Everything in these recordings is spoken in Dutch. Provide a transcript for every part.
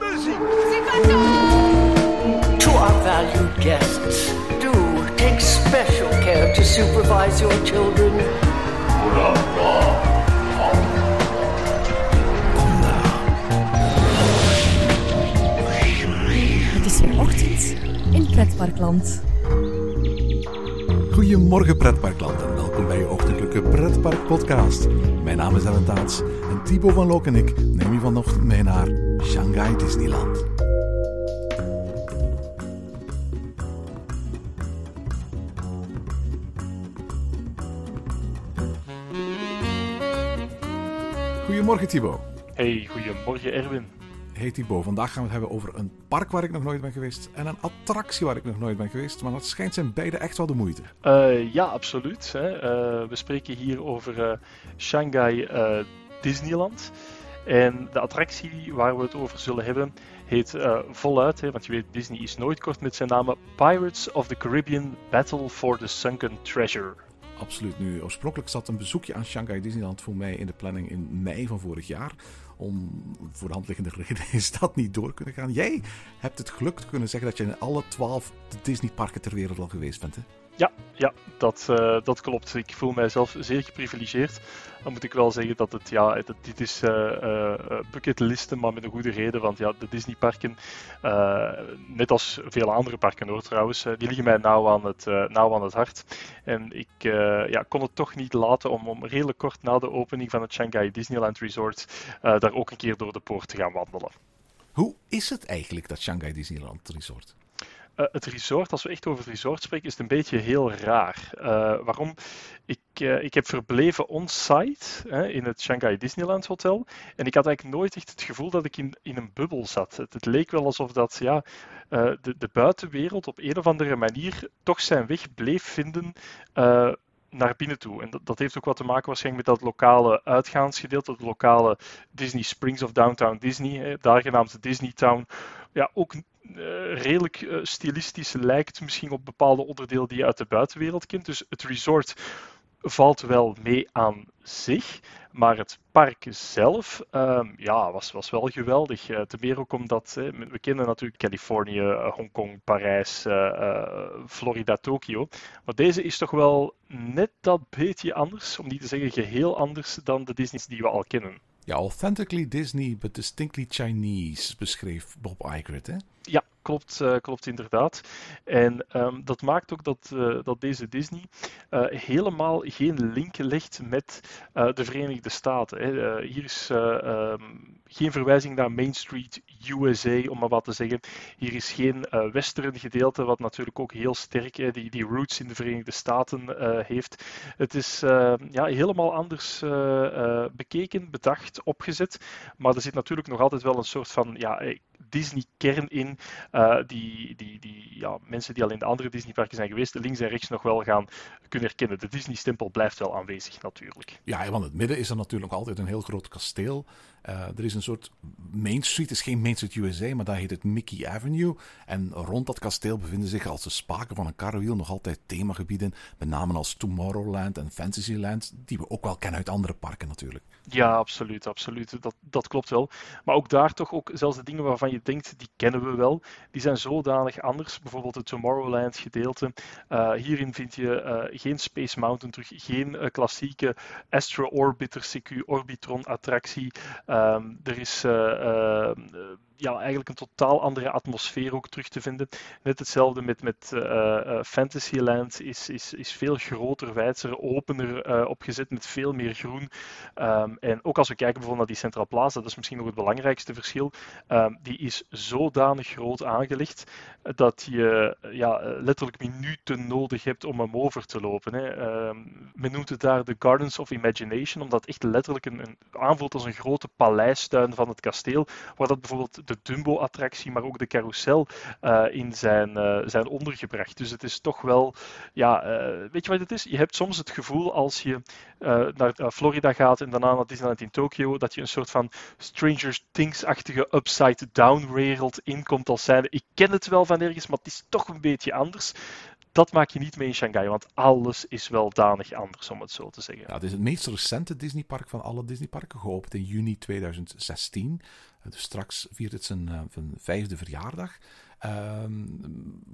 Muziek! To our valued guests, do take special care to supervise your children. Het is weer ochtend in Pretparkland. Goedemorgen pretparkland en welkom bij je ochtendelijke pretpark podcast. Mijn naam is Ellen Taats en Thibaut van Lok en ik neem je vanochtend mee naar Shanghai Disneyland. Goedemorgen Thibaut. Hey, goedemorgen Erwin. Hey Thibaut, vandaag gaan we het hebben over een park waar ik nog nooit ben geweest en een attractie waar ik nog nooit ben geweest, maar dat schijnt zijn beide echt wel de moeite. Uh, ja, absoluut. Hè. Uh, we spreken hier over uh, Shanghai Disneyland. En de attractie waar we het over zullen hebben heet voluit, hè, want je weet, Disney is nooit kort met zijn naam, Pirates of the Caribbean Battle for the Sunken Treasure. Absoluut. Nu, oorspronkelijk zat een bezoekje aan Shanghai Disneyland voor mij in de planning in mei van vorig jaar. Om voor de hand liggende reden is dat niet door kunnen gaan. Jij hebt het geluk te kunnen zeggen dat je in alle twaalf Disneyparken ter wereld al geweest bent, hè? Ja, ja dat, uh, dat klopt. Ik voel mijzelf zeer geprivilegeerd. Dan moet ik wel zeggen dat het, ja, dit is uh, uh, bucketlisten, maar met een goede reden. Want ja, de Disneyparken, net als vele andere parken hoor trouwens, die liggen mij nauw aan het, nauw aan het hart. En ik ja, kon het toch niet laten om, om redelijk kort na de opening van het Shanghai Disneyland Resort daar ook een keer door de poort te gaan wandelen. Hoe is het eigenlijk, dat Shanghai Disneyland Resort? Uh, het resort, als we echt over het resort spreken, is het een beetje heel raar. Uh, waarom? Ik, uh, ik heb verbleven on-site in het Shanghai Disneyland Hotel. En ik had eigenlijk nooit echt het gevoel dat ik in, in een bubbel zat. Het, leek wel alsof dat, ja, de, de buitenwereld op een of andere manier toch zijn weg bleef vinden naar binnen toe. En dat, dat, heeft ook wat te maken waarschijnlijk met dat lokale uitgaansgedeelte, het lokale Disney Springs of Downtown Disney, hè, daar genaamd Disney Town. Ja, ook uh, redelijk uh, stilistisch lijkt misschien op bepaalde onderdelen die je uit de buitenwereld kent. Dus het resort valt wel mee aan zich. Maar het park zelf um, ja, was, was wel geweldig. Uh, te meer ook omdat we kennen natuurlijk Californië, Hongkong, Parijs, Florida, Tokio. Maar deze is toch wel net dat beetje anders, om niet te zeggen geheel anders dan de Disney's die we al kennen. Ja, authentically Disney, but distinctly Chinese, beschreef Bob Iger hè? Ja, klopt, uh, klopt inderdaad. En um, dat maakt ook dat, uh, dat deze Disney uh, helemaal geen link legt met de Verenigde Staten. Hè. hier is um, geen verwijzing naar Main Street USA, om maar wat te zeggen. Hier is geen western gedeelte, wat natuurlijk ook heel sterk die, die roots in de Verenigde Staten heeft. Het is ja, helemaal anders bekeken, bedacht, opgezet. Maar er zit natuurlijk nog altijd wel een soort van ja, Disney-kern in, uh, die, die, die ja, mensen die al in de andere Disneyparken zijn geweest, links en rechts nog wel gaan kunnen herkennen. De Disney-stempel blijft wel aanwezig natuurlijk. Ja, want het midden is er natuurlijk altijd een heel groot kasteel. Uh, er is een soort Main Street, is geen Main Street USA, maar daar heet het Mickey Avenue. En rond dat kasteel bevinden zich als de spaken van een karrewiel nog altijd themagebieden, met name als Tomorrowland en Fantasyland, die we ook wel kennen uit andere parken natuurlijk. Ja, absoluut, absoluut. Dat, dat klopt wel. Maar ook daar toch ook, zelfs de dingen waarvan je denkt, die kennen we wel, die zijn zodanig anders. Bijvoorbeeld het Tomorrowland gedeelte. Uh, hierin vind je uh, geen Space Mountain terug, geen klassieke Astro Orbiter CQ Orbitron attractie. Um, er is ja, eigenlijk een totaal andere atmosfeer ook terug te vinden. Net hetzelfde met, met uh, Fantasyland is, is, is veel groter, wijdser, opener uh, opgezet met veel meer groen. Um, en ook als we kijken bijvoorbeeld naar die Central Plaza, dat is misschien nog het belangrijkste verschil. Um, die is zodanig groot aangelegd dat je ja, letterlijk minuten nodig hebt om hem over te lopen. Hè. Um, men noemt het daar de Gardens of Imagination, omdat het echt letterlijk een, een aanvoelt als een grote paleistuin van het kasteel, waar dat bijvoorbeeld de Dumbo-attractie, maar ook de carousel uh, in zijn, uh, zijn ondergebracht. Dus het is toch wel, ja, uh, weet je wat het is? Je hebt soms het gevoel als je naar Florida gaat en daarna naar Disneyland in Tokio, dat je een soort van Stranger Things-achtige upside-down wereld inkomt als zijnde. Ik ken het wel van ergens, maar het is toch een beetje anders dat maak je niet mee in Shanghai, want alles is wel danig anders, om het zo te zeggen. Ja, het is het meest recente Disneypark van alle Disneyparken, geopend in juni 2016. Dus straks viert het zijn, zijn vijfde verjaardag. Ehm,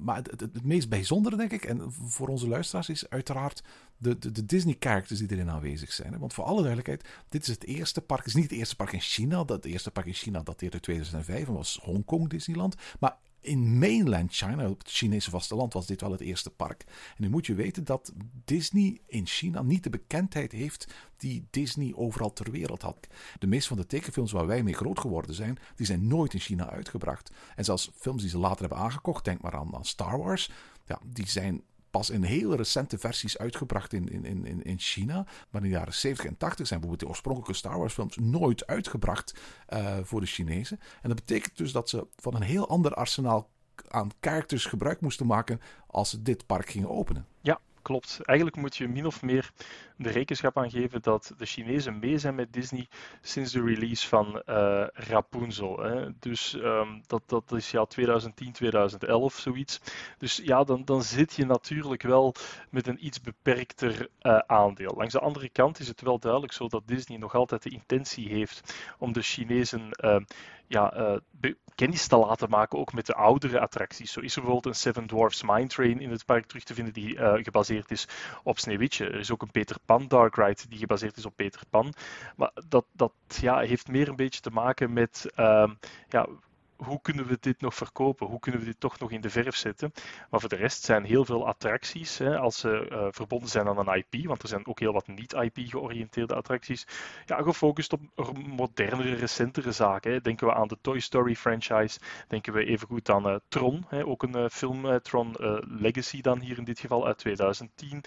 maar het, meest bijzondere, denk ik, en voor onze luisteraars, is uiteraard de, de, de Disney-characters die erin aanwezig zijn. Want voor alle duidelijkheid, dit is het eerste park. Het is niet het eerste park in China. Dat, het eerste park in China dateert uit 2005 en was Hongkong Disneyland. Maar in mainland China, op het Chinese vasteland, was dit wel het eerste park. En nu moet je weten dat Disney in China niet de bekendheid heeft die Disney overal ter wereld had. De meeste van de tekenfilms waar wij mee groot geworden zijn, die zijn nooit in China uitgebracht. En zelfs films die ze later hebben aangekocht, denk maar aan, aan Star Wars, ja, die zijn pas in hele recente versies uitgebracht in, in, in, in China. Maar in de jaren 70 en 80 zijn bijvoorbeeld de oorspronkelijke Star Wars films nooit uitgebracht uh, voor de Chinezen. En dat betekent dus dat ze van een heel ander arsenaal aan characters gebruik moesten maken als ze dit park gingen openen. Ja, klopt. Eigenlijk moet je min of meer de rekenschap aan geven dat de Chinezen mee zijn met Disney sinds de release van uh, Rapunzel. Hè. Dus um, dat, dat is ja 2010, 2011 zoiets. Dus ja, dan, dan zit je natuurlijk wel met een iets beperkter uh, aandeel. Langs de andere kant is het wel duidelijk zo dat Disney nog altijd de intentie heeft om de Chinezen uh, ja, uh, kennis te laten maken, ook met de oudere attracties. Zo is er bijvoorbeeld een Seven Dwarfs Mine Train in het park terug te vinden die gebaseerd is op Sneeuwwitje. Er is ook een Peter Pan Dark Ride die gebaseerd is op Peter Pan. Maar dat, dat ja, heeft meer een beetje te maken met uh, ja, hoe kunnen we dit nog verkopen? Hoe kunnen we dit toch nog in de verf zetten? Maar voor de rest zijn heel veel attracties, hè, als ze uh, verbonden zijn aan een IP, want er zijn ook heel wat niet-IP-georiënteerde attracties, ja, gefocust op modernere, recentere zaken. Denken we aan de Toy Story franchise, denken we even goed aan uh, Tron, hè, ook een uh, film, Tron Legacy dan hier in dit geval uit 2010.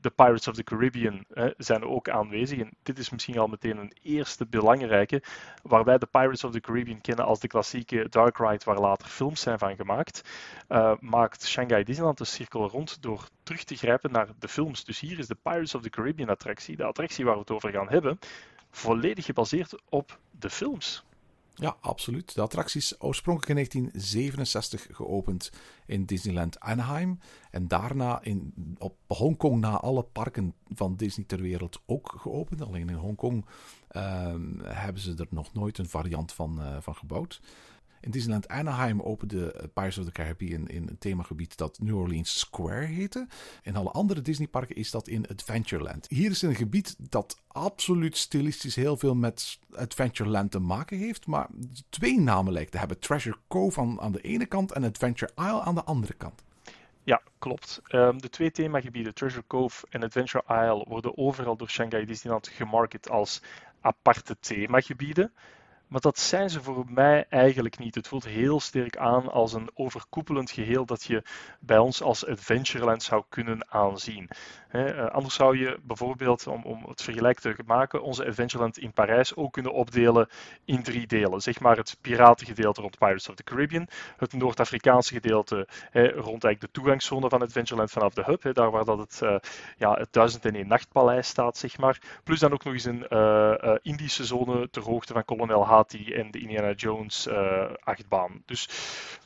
De Pirates of the Caribbean zijn ook aanwezig en dit is misschien al meteen een eerste belangrijke, waar wij de Pirates of the Caribbean kennen als de klassieke Dark Ride, waar later films zijn van gemaakt, uh, maakt Shanghai Disneyland de cirkel rond door terug te grijpen naar de films. Dus hier is de Pirates of the Caribbean attractie, de attractie waar we het over gaan hebben, volledig gebaseerd op de films. Ja, absoluut. De attractie is oorspronkelijk in 1967 geopend in Disneyland Anaheim. En daarna in, op Hongkong na alle parken van Disney ter wereld ook geopend. Alleen in Hongkong hebben ze er nog nooit een variant van, uh, van gebouwd. In Disneyland Anaheim opende eh, Pirates of the Caribbean in een themagebied dat New Orleans Square heette. In alle andere Disneyparken is dat in Adventureland. Hier is een gebied dat absoluut stilistisch heel veel met Adventureland te maken heeft, maar twee namen lijkt te hebben. Treasure Cove aan, aan de ene kant en Adventure Isle aan de andere kant. Ja, klopt. Um, de twee themagebieden, Treasure Cove en Adventure Isle, worden overal door Shanghai Disneyland gemarket als aparte themagebieden. Maar dat zijn ze voor mij eigenlijk niet. Het voelt heel sterk aan als een overkoepelend geheel dat je bij ons als Adventureland zou kunnen aanzien. Eh, anders zou je bijvoorbeeld, om, om het vergelijk te maken, onze Adventureland in Parijs ook kunnen opdelen in drie delen. Zeg maar het piratengedeelte rond Pirates of the Caribbean, het Noord-Afrikaanse gedeelte rond eigenlijk de toegangszone van Adventureland vanaf de hub, daar waar dat het, uh, ja, het 1001 nachtpaleis staat, zeg maar. Plus dan ook nog eens een uh, Indische zone ter hoogte van Kolonel Hati en de Indiana Jones achtbaan. Dus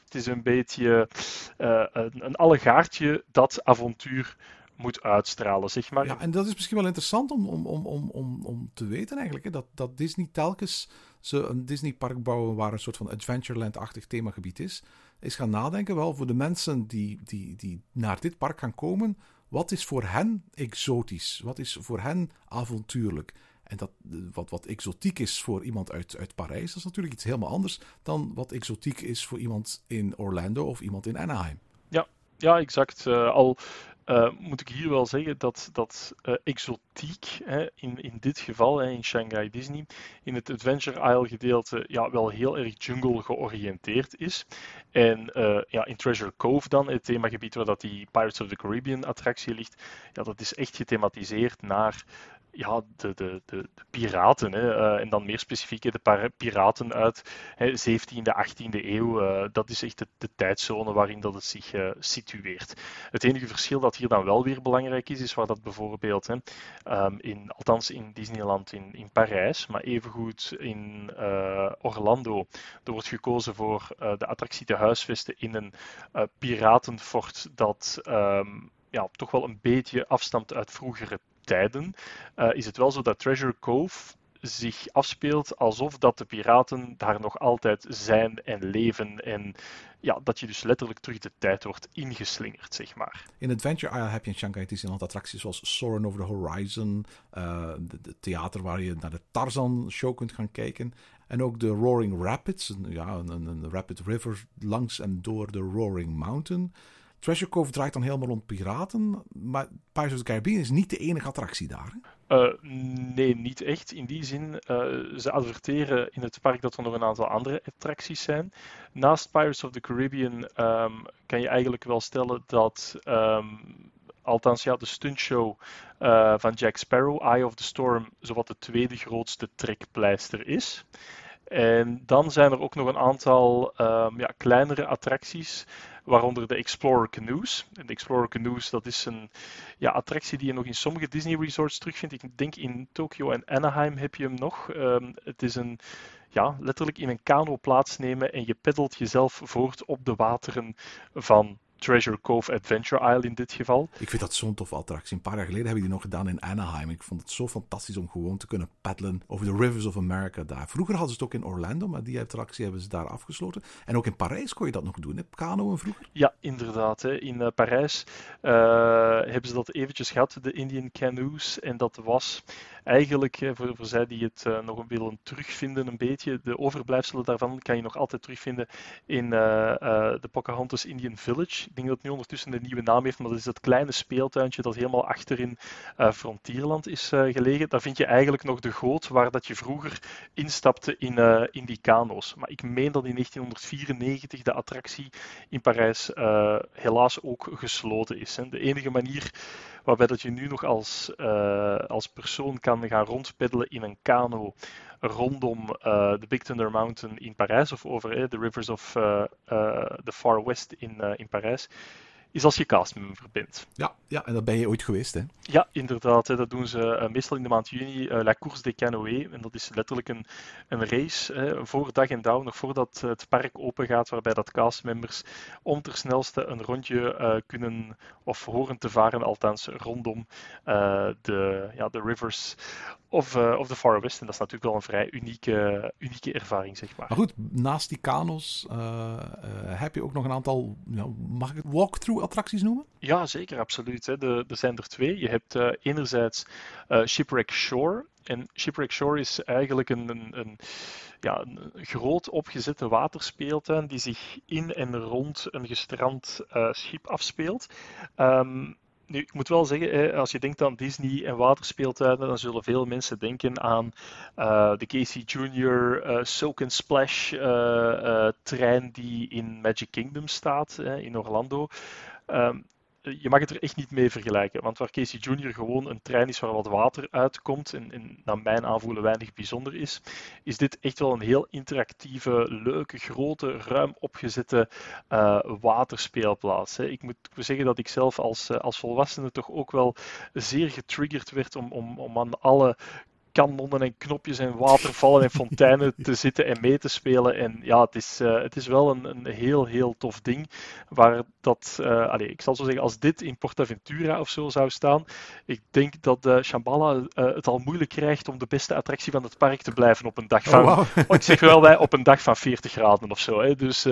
het is een beetje een, een allegaartje dat avontuur moet uitstralen, zeg maar. Ja, en dat is misschien wel interessant om, om, om, om, om, om te weten eigenlijk, hè, dat, dat Disney telkens ze een Disney-park bouwen waar een soort van Adventureland-achtig themagebied is, is gaan nadenken, wel, voor de mensen die, die, die naar dit park gaan komen, wat is voor hen exotisch? Wat is voor hen avontuurlijk? En dat, wat, wat exotiek is voor iemand uit, uit Parijs, dat is natuurlijk iets helemaal anders dan wat exotiek is voor iemand in Orlando of iemand in Anaheim. Ja, ja exact. Uh, al uh, moet ik hier wel zeggen dat, dat uh, exotiek, hè, in, in dit geval hè, in Shanghai Disney, in het Adventure Isle gedeelte ja, wel heel erg jungle georiënteerd is. En ja, in Treasure Cove dan, het themagebied waar dat die Pirates of the Caribbean attractie ligt, ja, dat is echt gethematiseerd naar ja, de, de, de, piraten. Hè, uh, en dan meer specifiek de piraten uit hè, 17e, 18e eeuw. Uh, dat is echt de, de, tijdzone waarin dat het zich uh, situeert. Het enige verschil dat hier dan wel weer belangrijk is, is waar dat bijvoorbeeld, hè, um, in, althans in Disneyland in, in Parijs, maar evengoed in Orlando, er wordt gekozen voor de attractie te huisvesten in een piratenfort dat um, ja, toch wel een beetje afstamt uit vroegere tijden, uh, is het wel zo dat Treasure Cove zich afspeelt alsof dat de piraten daar nog altijd zijn en leven. En ja, dat je dus letterlijk terug de tijd wordt ingeslingerd, zeg maar. In Adventure Isle heb je in Shanghai Disneyland attracties zoals Soarin' Over the Horizon, uh, de, theater waar je naar de Tarzan show kunt gaan kijken. En ook de Roaring Rapids, ja, een rapid river langs en door de Roaring Mountain. Treasure Cove draait dan helemaal rond piraten. Maar Pirates of the Caribbean is niet de enige attractie daar. Uh, nee, niet echt. In die zin, uh, ze adverteren in het park dat er nog een aantal andere attracties zijn. Naast Pirates of the Caribbean um, kan je eigenlijk wel stellen dat. Um, althans, ja, de stuntshow uh, van Jack Sparrow, Eye of the Storm, zowat de tweede grootste trekpleister is. En dan zijn er ook nog een aantal um, ja, kleinere attracties waaronder de Explorer Canoes. En de Explorer Canoes, dat is een ja, attractie die je nog in sommige Disney resorts terugvindt. Ik denk in Tokyo en Anaheim heb je hem nog. Um, het is een ja, letterlijk in een kano plaatsnemen en je peddelt jezelf voort op de wateren van Treasure Cove Adventure Isle in dit geval. Ik vind dat zo'n tof attractie. Een paar jaar geleden heb ik die nog gedaan in Anaheim. Ik vond het zo fantastisch om gewoon te kunnen paddelen over de Rivers of America daar. Vroeger hadden ze het ook in Orlando, maar die attractie hebben ze daar afgesloten. En ook in Parijs kon je dat nog doen, hè? Kanoën vroeger? Ja, inderdaad. Hè. In uh, Parijs uh, hebben ze dat eventjes gehad, de Indian Canoes. En dat was eigenlijk, voor, voor zij die het nog willen terugvinden, een beetje, de overblijfselen daarvan kan je nog altijd terugvinden in de Pocahontas Indian Village. Ik denk dat het nu ondertussen een nieuwe naam heeft, maar dat is dat kleine speeltuintje dat helemaal achterin Frontierland is gelegen. Daar vind je eigenlijk nog de goot waar dat je vroeger instapte in, in die kano's. Maar ik meen dat in 1994 de attractie in Parijs helaas ook gesloten is. Hè. De enige manier waarbij dat je nu nog als, uh, als persoon kan gaan rondpeddelen in een kano rondom uh, de Big Thunder Mountain in Parijs of over de rivers of the Far West in, in Parijs is als je castmember bent. Ja, ja, en dat ben je ooit geweest, hè? Ja, inderdaad. Hè. Dat doen ze uh, meestal in de maand juni, uh, La Course des Canoës. En dat is letterlijk een, een race hè, voor dag en dauw, nog voordat het park open gaat, waarbij dat castmembers om ter snelste een rondje uh, kunnen of horen te varen, althans rondom de, ja, de rivers of, of de Far West. En dat is natuurlijk wel een vrij unieke, unieke ervaring, zeg maar. Maar goed, naast die kano's heb je ook nog een aantal, nou, mag ik het walkthrough attracties noemen? Ja, zeker, absoluut. Hè. De, er zijn er twee. Je hebt uh, enerzijds uh, Shipwreck Shore. En Shipwreck Shore is eigenlijk een, een, ja, een groot opgezette waterspeeltuin die zich in en rond een gestrand uh, schip afspeelt. Um, nu, ik moet wel zeggen, als je denkt aan Disney en waterspeeltuinen, dan zullen veel mensen denken aan uh, de Casey Jr. Uh, Soak Splash uh, trein die in Magic Kingdom staat, in Orlando. Um, je mag het er echt niet mee vergelijken. Want waar Casey Jr. gewoon een trein is waar wat water uitkomt en, en naar mijn aanvoelen weinig bijzonder is, is dit echt wel een heel interactieve, leuke, grote, ruim opgezette uh, waterspeelplaats. Hè. Ik moet zeggen dat ik zelf als, uh, als volwassene toch ook wel zeer getriggerd werd om, om, om aan alle kanonnen en knopjes en watervallen en fonteinen te zitten en mee te spelen. En ja, het is, uh, het is wel een, een heel, heel tof ding. Waar dat, uh, allez, ik zal zo zeggen, als dit in Portaventura of zo zou staan, ik denk dat uh, Shambhala het al moeilijk krijgt om de beste attractie van het park te blijven op een dag van, oh, wow. ik zeg wel wij, op een dag van 40 graden of zo. Hè. Dus,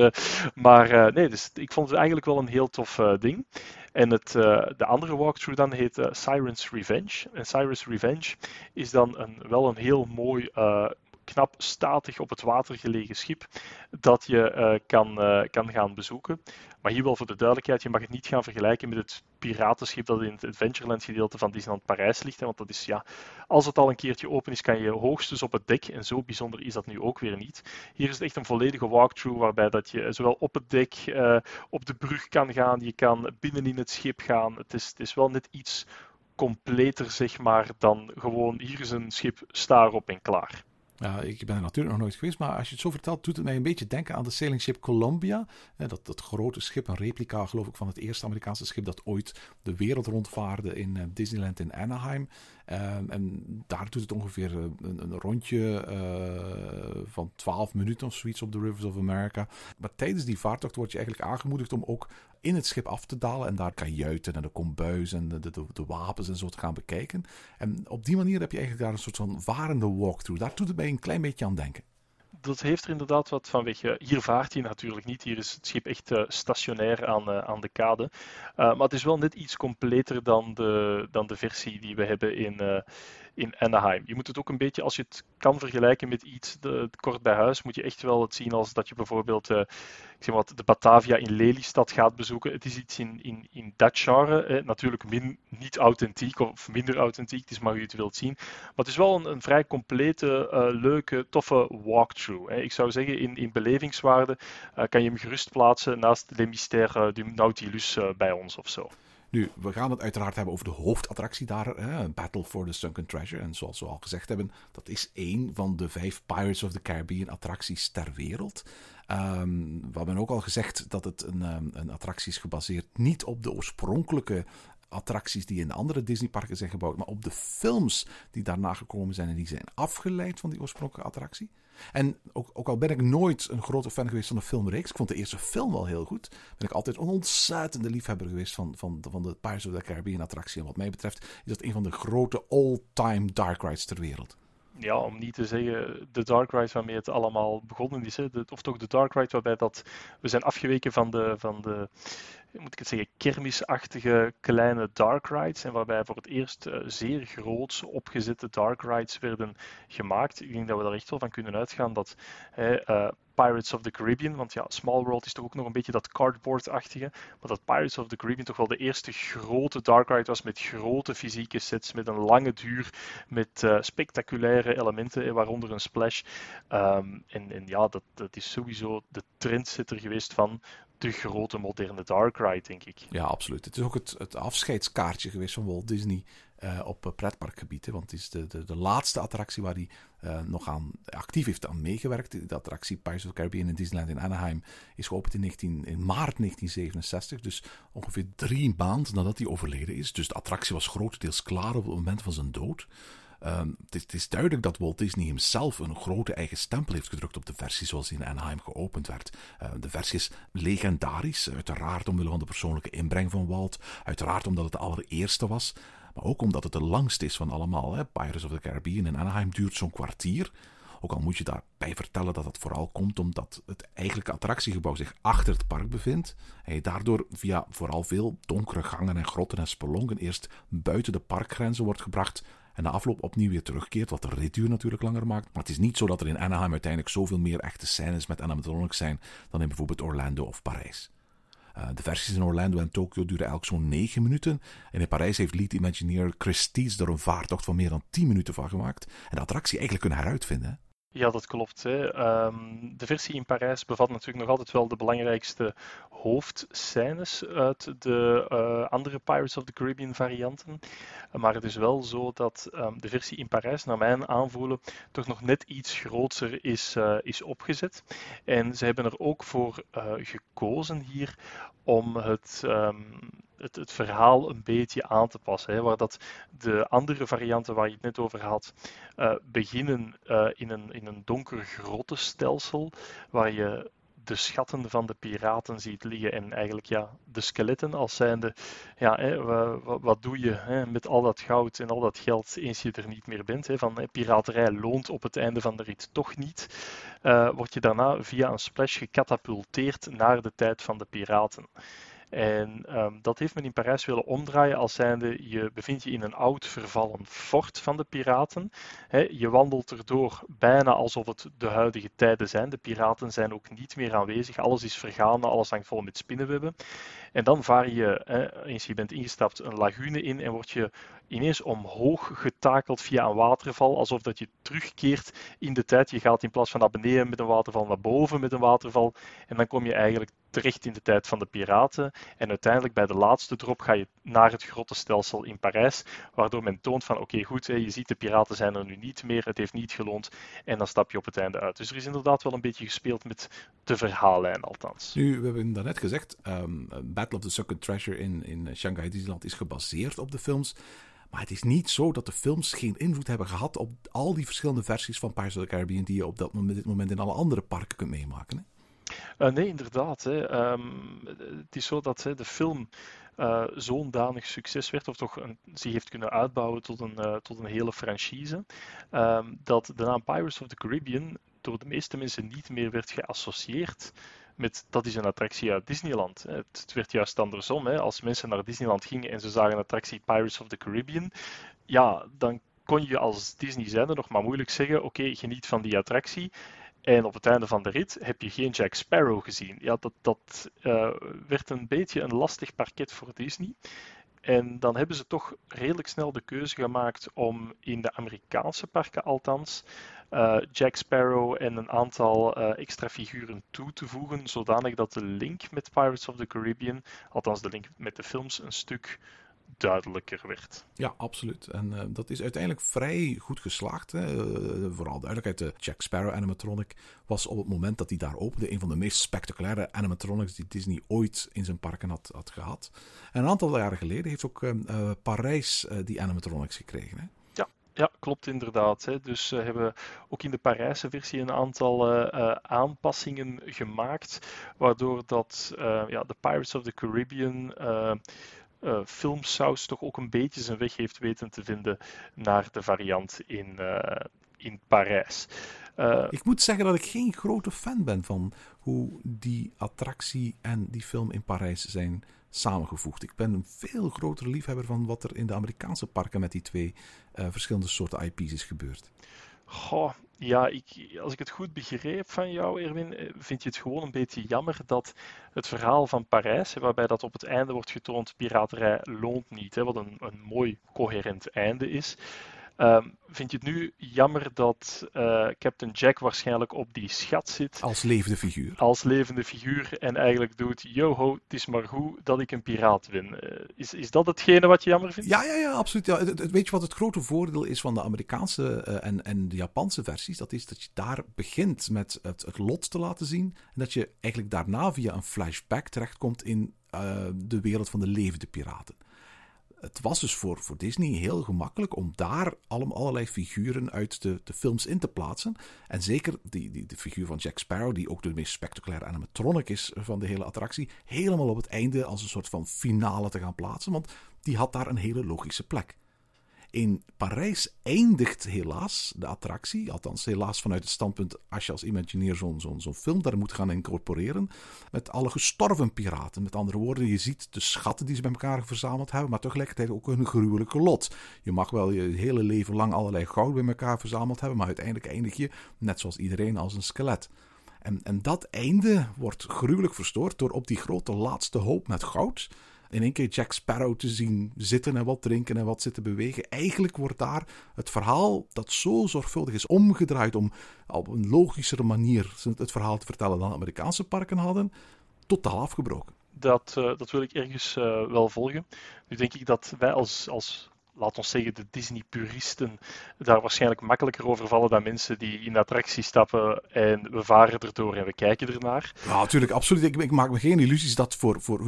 maar nee, dus ik vond het eigenlijk wel een heel tof ding. En het, uh, de andere walkthrough dan heet uh, Siren's Revenge. En Siren's Revenge is dan een, wel een heel mooi, uh, knap statig op het water gelegen schip dat je kan, kan gaan bezoeken. Maar hier wel voor de duidelijkheid, je mag het niet gaan vergelijken met het piratenschip dat in het Adventureland gedeelte van Disneyland Parijs ligt. Hè, want dat is, ja, als het al een keertje open is, kan je hoogstens op het dek. En zo bijzonder is dat nu ook weer niet. Hier is het echt een volledige walkthrough waarbij dat je zowel op het dek, uh, op de brug kan gaan, je kan binnenin het schip gaan. Het is, het is wel net iets completer, zeg maar, dan gewoon hier is een schip, sta erop en klaar. Ja, ik ben er natuurlijk nog nooit geweest, maar als je het zo vertelt, doet het mij een beetje denken aan de sailing ship Columbia. Dat, dat grote schip, een replica geloof ik van het eerste Amerikaanse schip dat ooit de wereld rondvaarde in eh, Disneyland in Anaheim. Ehm, en daar doet het ongeveer eh, een, een rondje uh, van 12 minuten of zoiets op de Rivers of America. Maar tijdens die vaartocht word je eigenlijk aangemoedigd om ook in het schip af te dalen en daar kajuiten en de kombuis en de, de, wapens en zo te gaan bekijken. En op die manier heb je eigenlijk daar een soort van varende walkthrough. Daar doet het mij een klein beetje aan denken dat heeft er inderdaad wat van weg. Hier vaart hij natuurlijk niet. Hier is het schip echt uh, stationair aan, uh, aan de kade. Uh, maar het is wel net iets completer dan de, dan de versie die we hebben in, in Anaheim. Je moet het ook een beetje, als je het kan vergelijken met iets de, kort bij huis, moet je echt wel het zien als dat je bijvoorbeeld uh, ik zeg wat, de Batavia in Lelystad gaat bezoeken. Het is iets in, in, in dat genre. Natuurlijk min, niet authentiek of minder authentiek, het is maar hoe je het wilt zien. Maar het is wel een, een vrij complete, uh, leuke, toffe walkthrough. Ik zou zeggen, in, in belevingswaarde uh, kan je hem gerust plaatsen naast Les Mystères du Nautilus bij ons of zo. Nu, we gaan het uiteraard hebben over de hoofdattractie daar, Battle for the Sunken Treasure. En zoals we al gezegd hebben, dat is één van de vijf Pirates of the Caribbean attracties ter wereld. Um, we hebben ook al gezegd dat het een, um, een attractie is gebaseerd niet op de oorspronkelijke attracties die in andere Disneyparken zijn gebouwd, maar op de films die daarna gekomen zijn en die zijn afgeleid van die oorspronkelijke attractie. En ook, ook, al ben ik nooit een grote fan geweest van de filmreeks, ik vond de eerste film wel heel goed, ben ik altijd een ontzettende liefhebber geweest van, van, van de Pirates of the Caribbean attractie. En wat mij betreft is dat een van de grote all-time dark rides ter wereld ja, om niet te zeggen de dark ride waarmee het allemaal begonnen is. Of toch de dark ride waarbij dat we zijn afgeweken van de, van de moet ik het zeggen, kermisachtige kleine dark rides. En waarbij voor het eerst uh, zeer groots opgezette dark rides werden gemaakt. Ik denk dat we daar echt wel van kunnen uitgaan dat uh, Pirates of the Caribbean, want ja, Small World is toch ook nog een beetje dat cardboard-achtige, maar dat Pirates of the Caribbean toch wel de eerste grote dark ride was met grote fysieke sets, met een lange duur, met uh, spectaculaire elementen, waaronder een splash. Um, en, en, ja, dat, dat is sowieso de trendsetter geweest van de grote moderne dark ride, denk ik. Ja, absoluut. Het is ook het, het afscheidskaartje geweest van Walt Disney uh, op pretparkgebied. Hè, want het is de, de, de laatste attractie waar hij uh, nog aan actief heeft aan meegewerkt. De attractie Pirates of the Caribbean in Disneyland in Anaheim is geopend in, 19, in maart 1967. Dus ongeveer drie maanden nadat hij overleden is. Dus de attractie was grotendeels klaar op het moment van zijn dood. Um, het, is, duidelijk dat Walt Disney hemzelf een grote eigen stempel heeft gedrukt op de versie zoals die in Anaheim geopend werd. Uh, de versie is legendarisch, uiteraard omwille van de persoonlijke inbreng van Walt, uiteraard omdat het de allereerste was, maar ook omdat het de langste is van allemaal. Hè. Pirates of the Caribbean in Anaheim duurt zo'n kwartier. Ook al moet je daarbij vertellen dat dat vooral komt omdat het eigenlijke attractiegebouw zich achter het park bevindt. En je daardoor via vooral veel donkere gangen en grotten en spelonken eerst buiten de parkgrenzen wordt gebracht en de afloop opnieuw weer terugkeert, wat de ritduur natuurlijk langer maakt. Maar het is niet zo dat er in Anaheim uiteindelijk zoveel meer echte scènes met animatronics zijn dan in bijvoorbeeld Orlando of Parijs. Uh, de versies in Orlando en Tokyo duren elk zo'n 9 minuten. En in Parijs heeft lead Imagineer Chris Tees er een vaartocht van meer dan 10 minuten van gemaakt. En de attractie eigenlijk kunnen heruitvinden. Ja, dat klopt. Hè. Um, de versie in Parijs bevat natuurlijk nog altijd wel de belangrijkste hoofdscènes uit de uh, andere Pirates of the Caribbean varianten. Maar het is wel zo dat um, de versie in Parijs, naar mijn aanvoelen, toch nog net iets groter is, uh, is opgezet. En ze hebben er ook voor uh, gekozen hier om het, um, het, het, verhaal een beetje aan te passen. Hè, waar dat de andere varianten waar je het net over had, uh, beginnen uh, in, een, in een donker grottenstelsel, waar je de schatten van de piraten ziet liggen en eigenlijk ja, de skeletten als zijnde, ja, hè, wat, doe je hè, met al dat goud en al dat geld eens je er niet meer bent. Hè, van piraterij loont op het einde van de rit toch niet. Uh, word je daarna via een splash gecatapulteerd naar de tijd van de piraten. En um, dat heeft men in Parijs willen omdraaien als zijnde je bevindt je in een oud vervallen fort van de piraten. Je wandelt erdoor bijna alsof het de huidige tijden zijn. De piraten zijn ook niet meer aanwezig. Alles is vergaan, alles hangt vol met spinnenwebben. En dan vaar je, eens je bent ingestapt, een lagune in en word je ineens omhoog getakeld via een waterval, alsof dat je terugkeert in de tijd. Je gaat in plaats van naar beneden met een waterval naar boven met een waterval. En dan kom je eigenlijk terecht in de tijd van de piraten. En uiteindelijk bij de laatste drop ga je naar het grottenstelsel in Parijs, waardoor men toont van oké goed, je ziet de piraten zijn er nu niet meer, het heeft niet geloond en dan stap je op het einde uit. Dus er is inderdaad wel een beetje gespeeld met de verhaallijn althans. Nu, we hebben daarnet gezegd, um, Battle of the Second Treasure in, in Shanghai Disneyland is gebaseerd op de films. Maar het is niet zo dat de films geen invloed hebben gehad op al die verschillende versies van Pirates of the Caribbean die je op dat moment, dit moment in alle andere parken kunt meemaken. Hè? Uh, nee, inderdaad. Hè. Um, het is zo dat hè, de film uh, zo'n danig succes werd, of toch een, zich heeft kunnen uitbouwen tot een, uh, tot een hele franchise, um, dat de naam Pirates of the Caribbean door de meeste mensen niet meer werd geassocieerd met dat is een attractie uit Disneyland. Het, werd juist andersom. Hè. Als mensen naar Disneyland gingen en ze zagen een attractie Pirates of the Caribbean, ja, dan kon je als Disney zijnde nog maar moeilijk zeggen: oké, geniet van die attractie. En op het einde van de rit heb je geen Jack Sparrow gezien. Ja, dat, dat uh, werd een beetje een lastig parket voor Disney. En dan hebben ze toch redelijk snel de keuze gemaakt om in de Amerikaanse parken althans uh, Jack Sparrow en een aantal uh, extra figuren toe te voegen, zodanig dat de link met Pirates of the Caribbean, althans de link met de films, een stuk duidelijker werd. Ja, absoluut. En uh, dat is uiteindelijk vrij goed geslaagd. Hè. Uh, vooral duidelijkheid, de Jack Sparrow animatronic was op het moment dat hij daar opende een van de meest spectaculaire animatronics die Disney ooit in zijn parken had, had gehad. En een aantal jaren geleden heeft ook uh, Parijs die animatronics gekregen. Hè. Ja, ja, klopt inderdaad. Hè. Dus ze hebben ook in de Parijse versie een aantal uh, uh, aanpassingen gemaakt, waardoor dat ja, de Pirates of the Caribbean uh, filmsaus toch ook een beetje zijn weg heeft weten te vinden naar de variant in, uh, in Parijs. Uh, ik moet zeggen dat ik geen grote fan ben van hoe die attractie en die film in Parijs zijn samengevoegd. Ik ben een veel grotere liefhebber van wat er in de Amerikaanse parken met die twee verschillende soorten IP's is gebeurd. Goh, ja, ik, als ik het goed begreep van jou, Erwin, eh, vind je het gewoon een beetje jammer dat het verhaal van Parijs, waarbij dat op het einde wordt getoond, piraterij loont niet, hè, wat een, een mooi coherent einde is, Um, vind je het nu jammer dat uh, Captain Jack waarschijnlijk op die schat zit? Als levende figuur. Als levende figuur en eigenlijk doet: Joho, het is maar goed dat ik een piraat win. Uh, is, is dat hetgene wat je jammer vindt? Ja, ja, ja absoluut. Ja. Het, het, weet je wat het grote voordeel is van de Amerikaanse uh, en, en de Japanse versies? Dat is dat je daar begint met het, het lot te laten zien. En dat je eigenlijk daarna via een flashback terechtkomt in de wereld van de levende piraten het was dus voor, voor Disney heel gemakkelijk om daar allemaal, allerlei figuren uit de, de films in te plaatsen. En zeker die, die, de figuur van Jack Sparrow, die ook de meest spectaculaire animatronic is van de hele attractie, helemaal op het einde als een soort van finale te gaan plaatsen. Want die had daar een hele logische plek. In Parijs eindigt helaas de attractie, althans helaas vanuit het standpunt als je als Imagineer zo'n zo'n film daar moet gaan incorporeren, met alle gestorven piraten. Met andere woorden, je ziet de schatten die ze bij elkaar verzameld hebben, maar tegelijkertijd ook een gruwelijke lot. Je mag wel je hele leven lang allerlei goud bij elkaar verzameld hebben, maar uiteindelijk eindig je, net zoals iedereen, als een skelet. En, en dat einde wordt gruwelijk verstoord door op die grote laatste hoop met goud in één keer Jack Sparrow te zien zitten en wat drinken en wat zitten bewegen. Eigenlijk wordt daar het verhaal dat zo zorgvuldig is omgedraaid om op een logischere manier het verhaal te vertellen dan Amerikaanse parken hadden, totaal afgebroken. Dat, uh, dat wil ik ergens uh, wel volgen. Nu denk ik dat wij als, als laat ons zeggen, de Disney-puristen daar waarschijnlijk makkelijker over vallen dan mensen die in de attractie stappen en we varen erdoor en we kijken ernaar. Ja, natuurlijk, absoluut. Ik, ik maak me geen illusies dat voor, voor 99,5%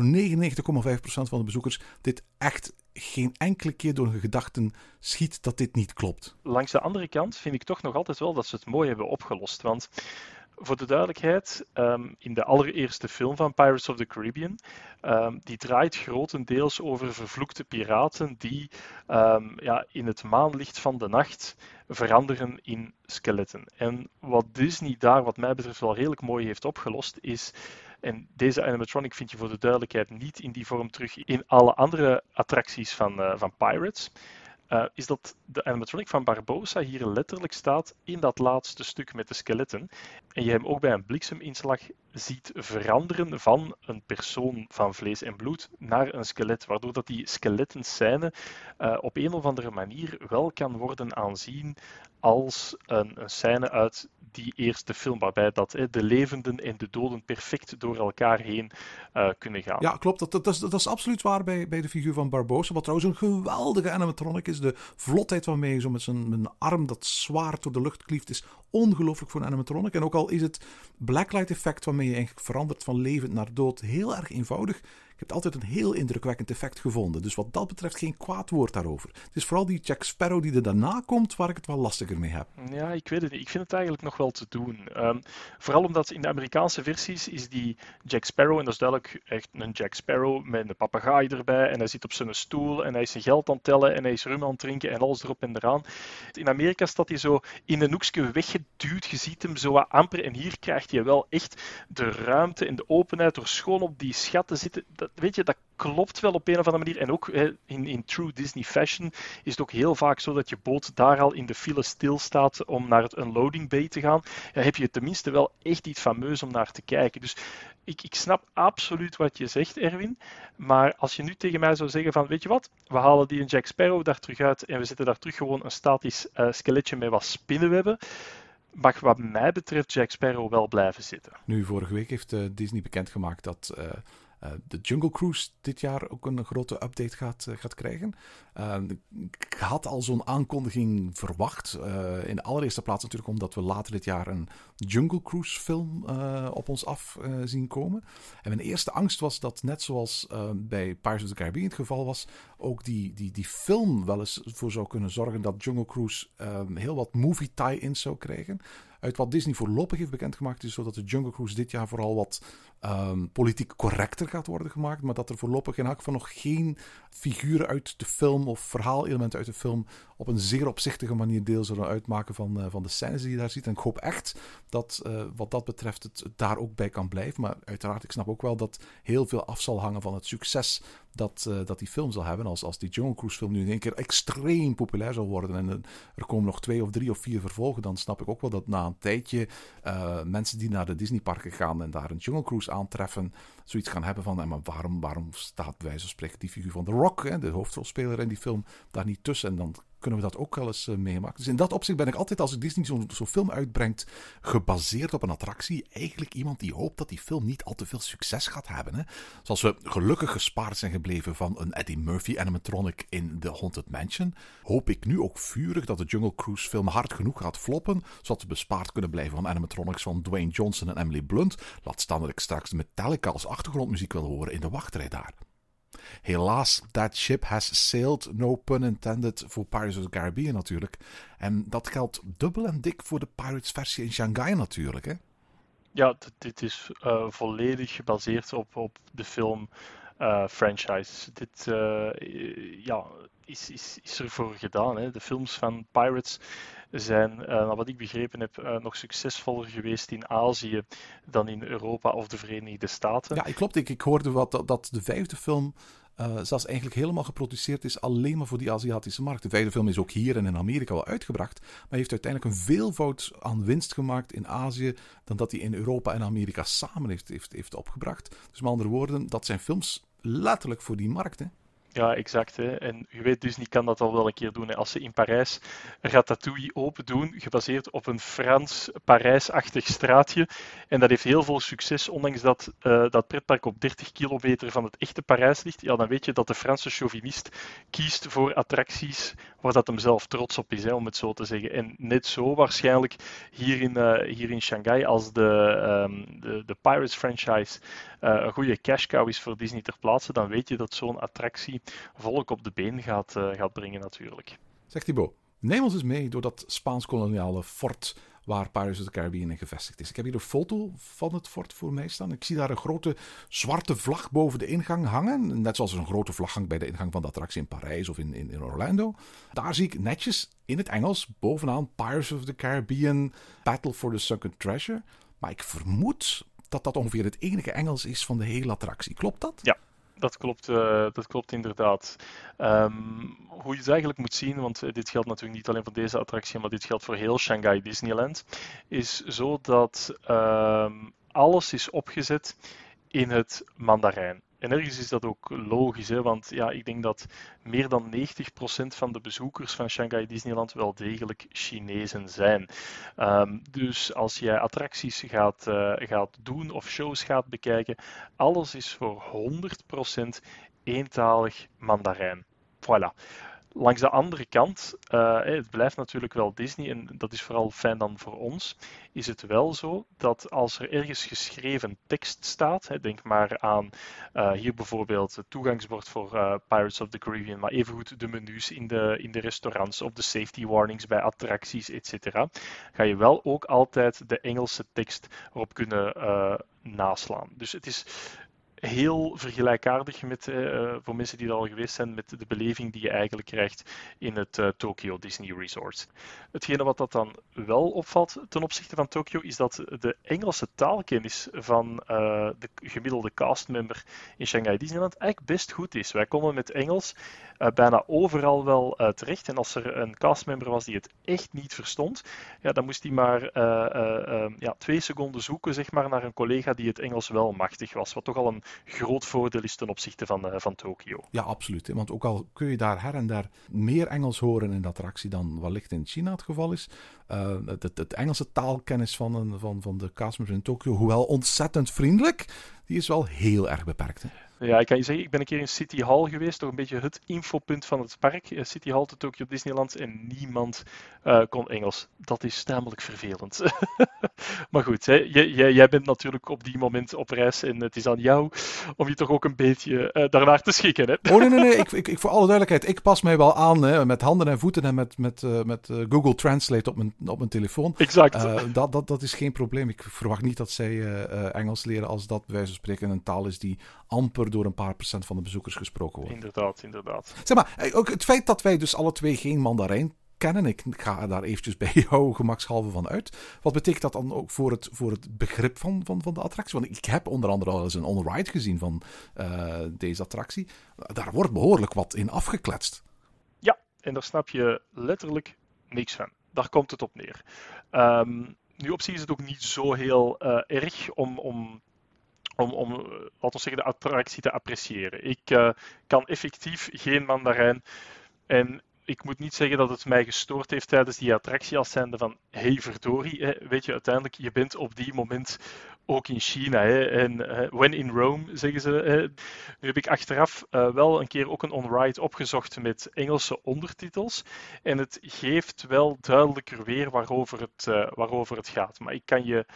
van de bezoekers dit echt geen enkele keer door hun gedachten schiet dat dit niet klopt. Langs de andere kant vind ik toch nog altijd wel dat ze het mooi hebben opgelost. Want voor de duidelijkheid, um, in de allereerste film van Pirates of the Caribbean, um, die draait grotendeels over vervloekte piraten die um, ja, in het maanlicht van de nacht veranderen in skeletten. En wat Disney daar, wat mij betreft, wel redelijk mooi heeft opgelost, is. En deze animatronic vind je voor de duidelijkheid niet in die vorm terug in alle andere attracties van, uh, van Pirates uh, is dat de animatronic van Barbosa hier letterlijk staat in dat laatste stuk met de skeletten. En je hem ook bij een blikseminslag ziet veranderen van een persoon van vlees en bloed naar een skelet, waardoor dat die skelettenscène uh, op een of andere manier wel kan worden aanzien als een, scène uit die eerste film, waarbij dat, de levenden en de doden perfect door elkaar heen uh, kunnen gaan. Ja, klopt. Dat, dat, is, dat is absoluut waar bij, bij de figuur van Barbosa. Wat trouwens een geweldige animatronic is. De vlotheid waarmee zo met zijn arm dat zwaar door de lucht klieft, is ongelooflijk voor een animatronic. En ook al is het blacklight effect waarmee je eigenlijk verandert van levend naar dood heel erg eenvoudig, ik heb altijd een heel indrukwekkend effect gevonden. Dus wat dat betreft geen kwaad woord daarover. Het is vooral die Jack Sparrow die er daarna komt waar ik het wel lastiger mee heb. Ja, ik weet het niet. Ik vind het eigenlijk nog wel te doen. Um, vooral omdat in de Amerikaanse versies is die Jack Sparrow, en dat is duidelijk echt een Jack Sparrow met een papegaai erbij. En hij zit op zijn stoel en hij is zijn geld aan het tellen en hij is rum aan het drinken en alles erop en eraan. In Amerika staat hij zo in een hoekje weggeduwd. Je ziet hem zo wat amper. En hier krijgt hij wel echt de ruimte en de openheid door schoon op die schat te zitten. Weet je, dat klopt wel op een of andere manier. En ook in, in true Disney fashion is het ook heel vaak zo dat je boot daar al in de file stilstaat om naar het unloading bay te gaan. Ja, heb je tenminste wel echt iets fameus om naar te kijken. Dus ik, ik snap absoluut wat je zegt, Erwin. Maar als je nu tegen mij zou zeggen van, weet je wat, we halen die Jack Sparrow daar terug uit en we zetten daar terug gewoon een statisch uh, skeletje met wat spinnenwebben mag wat mij betreft Jack Sparrow wel blijven zitten. Nu, vorige week heeft uh, Disney bekendgemaakt dat uh, de Jungle Cruise dit jaar ook een grote update gaat, uh, gaat krijgen. Uh, ik had al zo'n aankondiging verwacht. in de allereerste plaats natuurlijk omdat we later dit jaar een Jungle Cruise film op ons af zien komen. En mijn eerste angst was dat net zoals bij Pirates of the Caribbean het geval was, ook die, die, die film wel eens voor zou kunnen zorgen dat Jungle Cruise heel wat movie tie-ins zou krijgen. Uit wat Disney voorlopig heeft bekendgemaakt is zo dat de Jungle Cruise dit jaar vooral wat um, politiek correcter gaat worden gemaakt. Maar dat er voorlopig in elk geval nog geen figuren uit de film of verhaalelementen uit de film op een zeer opzichtige manier deel zullen uitmaken van, uh, van de scènes die je daar ziet. En ik hoop echt dat uh, wat dat betreft het daar ook bij kan blijven. Maar uiteraard, ik snap ook wel dat heel veel af zal hangen van het succes dat, uh, dat die film zal hebben. Als, als die Jungle Cruise film nu in één keer extreem populair zal worden en er komen nog twee of drie of vier vervolgen, dan snap ik ook wel dat na een tijdje mensen die naar de Disneyparken gaan en daar een Jungle Cruise aantreffen, zoiets gaan hebben van, maar waarom, waarom staat bij wijze van die figuur van The Rock, hè, de hoofdrolspeler in die film, daar niet tussen? En dan kunnen we dat ook wel eens uh, meemaken. Dus in dat opzicht ben ik altijd, als Disney zo'n zo film uitbrengt, gebaseerd op een attractie, eigenlijk iemand die hoopt dat die film niet al te veel succes gaat hebben. Hè? Zoals we gelukkig gespaard zijn gebleven van een Eddie Murphy animatronic in The Haunted Mansion, hoop ik nu ook vurig dat de Jungle Cruise film hard genoeg gaat floppen, zodat we bespaard kunnen blijven van animatronics van Dwayne Johnson en Emily Blunt. Laat staan dat ik straks Metallica als achtergrondmuziek wil horen in de wachtrij daar. Helaas, that ship has sailed, no pun intended, voor Pirates of the Caribbean natuurlijk. En dat geldt dubbel en dik voor de Pirates versie in Shanghai natuurlijk, hè? Ja, dit is uh, volledig gebaseerd op, op de film uh, franchise. Dit uh, ja, is, is, is ervoor gedaan. Hè. De films van Pirates zijn, uh, naar wat ik begrepen heb, uh, nog succesvoller geweest in Azië dan in Europa of de Verenigde Staten. Ja, klopt. Ik, ik hoorde wat, dat de vijfde film uh, zelfs eigenlijk helemaal geproduceerd is alleen maar voor die Aziatische markt. De vijfde film is ook hier en in Amerika wel uitgebracht, maar heeft uiteindelijk een veelvoud aan winst gemaakt in Azië dan dat hij in Europa en Amerika samen heeft, heeft, heeft opgebracht. Dus met andere woorden, dat zijn films letterlijk voor die markt. Ja, exact. Hè. En je weet, Disney kan dat al wel een keer doen. Hè. Als ze in Parijs ratatouille open doen, gebaseerd op een Frans-Parijs-achtig straatje. En dat heeft heel veel succes, ondanks dat uh, dat pretpark op 30 kilometer van het echte Parijs ligt. Ja, dan weet je dat de Franse chauvinist kiest voor attracties waar dat hem zelf trots op is, hè, om het zo te zeggen. En net zo waarschijnlijk hier in, uh, hier in Shanghai, als de, um, de, de Pirates franchise uh, een goede cash cow is voor Disney ter plaatse, dan weet je dat zo'n attractie volk op de been gaat, uh, gaat brengen natuurlijk. Zegt Thibaut, neem ons eens mee door dat Spaans-koloniale fort waar Pirates of the Caribbean in gevestigd is. Ik heb hier een foto van het fort voor mij staan. Ik zie daar een grote zwarte vlag boven de ingang hangen. Net zoals er een grote vlag hangt bij de ingang van de attractie in Parijs of in, in, in Orlando. Daar zie ik netjes in het Engels bovenaan Pirates of the Caribbean Battle for the Sunken Treasure. Maar ik vermoed dat dat ongeveer het enige Engels is van de hele attractie. Klopt dat? Ja, dat klopt, uh, dat klopt inderdaad. Um, hoe je het eigenlijk moet zien, want dit geldt natuurlijk niet alleen voor deze attractie, maar dit geldt voor heel Shanghai Disneyland, is zo dat um, alles is opgezet in het Mandarijn. En ergens is dat ook logisch, hè, want ja, ik denk dat meer dan 90% van de bezoekers van Shanghai Disneyland wel degelijk Chinezen zijn. Um, dus als jij attracties gaat, uh, gaat doen of shows gaat bekijken, alles is voor 100% eentalig Mandarijn. Voilà. Langs de andere kant, uh, het blijft natuurlijk wel Disney en dat is vooral fijn dan voor ons, is het wel zo dat als er ergens geschreven tekst staat, denk maar aan uh, hier bijvoorbeeld het toegangsbord voor uh, Pirates of the Caribbean, maar evengoed de menus in de, in de restaurants of de safety warnings bij attracties, etc., ga je wel ook altijd de Engelse tekst erop kunnen naslaan. Dus het is heel vergelijkaardig met, uh, voor mensen die er al geweest zijn, met de beleving die je eigenlijk krijgt in het uh, Tokyo Disney Resort. Hetgene wat dat dan wel opvalt ten opzichte van Tokyo, is dat de Engelse taalkennis van de gemiddelde castmember in Shanghai Disneyland eigenlijk best goed is. Wij komen met Engels bijna overal wel terecht. En als er een castmember was die het echt niet verstond, ja, dan moest hij maar ja, twee seconden zoeken zeg maar, naar een collega die het Engels wel machtig was. Wat toch al een groot voordeel is ten opzichte van, uh, van Tokio. Ja, absoluut. Want ook al kun je daar her en daar meer Engels horen in de attractie dan wellicht in China het geval is, uh, het, het, Engelse taalkennis van, een, van, van de castmembers in Tokio, hoewel ontzettend vriendelijk, die is wel heel erg beperkt. Hè? Ja, ik kan je zeggen, ik ben een keer in City Hall geweest, toch een beetje het infopunt van het park. Eh, City Hall te Tokyo Disneyland en niemand uh, kon Engels. Dat is tamelijk vervelend. maar goed, hè, jij, jij, bent natuurlijk op die moment op reis en het is aan jou om je toch ook een beetje uh, daarnaar te schikken. Hè? Oh nee, nee, nee. ik, ik, ik, voor alle duidelijkheid, ik pas mij wel aan hè, met handen en voeten en met, met, uh, met Google Translate op mijn, op mijn telefoon. Exact. dat, dat, dat is geen probleem. Ik verwacht niet dat zij Engels leren als dat bij wijze van spreken een taal is die amper door een paar procent van de bezoekers gesproken wordt. Inderdaad, inderdaad. Zeg maar, eh, ook het feit dat wij dus alle twee geen Mandarijn kennen, ik ga daar eventjes bij jou gemakshalve van uit. Wat betekent dat dan ook voor het, voor het begrip van, van, van de attractie? Want ik heb onder andere al eens een on-ride gezien van uh, deze attractie. Daar wordt behoorlijk wat in afgekletst. Ja, en daar snap je letterlijk niks van. Daar komt het op neer. Um, nu op zich is het ook niet zo heel uh, erg om, om om, om laten we zeggen, de attractie te appreciëren. Ik uh, kan effectief geen mandarijn. En ik moet niet zeggen dat het mij gestoord heeft tijdens die attractie als zijnde van hey verdorie, hè, weet je, uiteindelijk, je bent op die moment ook in China. En uh, when in Rome, zeggen ze. Hè. Nu heb ik achteraf uh, wel een keer ook een on-ride opgezocht met Engelse ondertitels. En het geeft wel duidelijker weer waarover het, uh, waarover het gaat. Maar ik kan je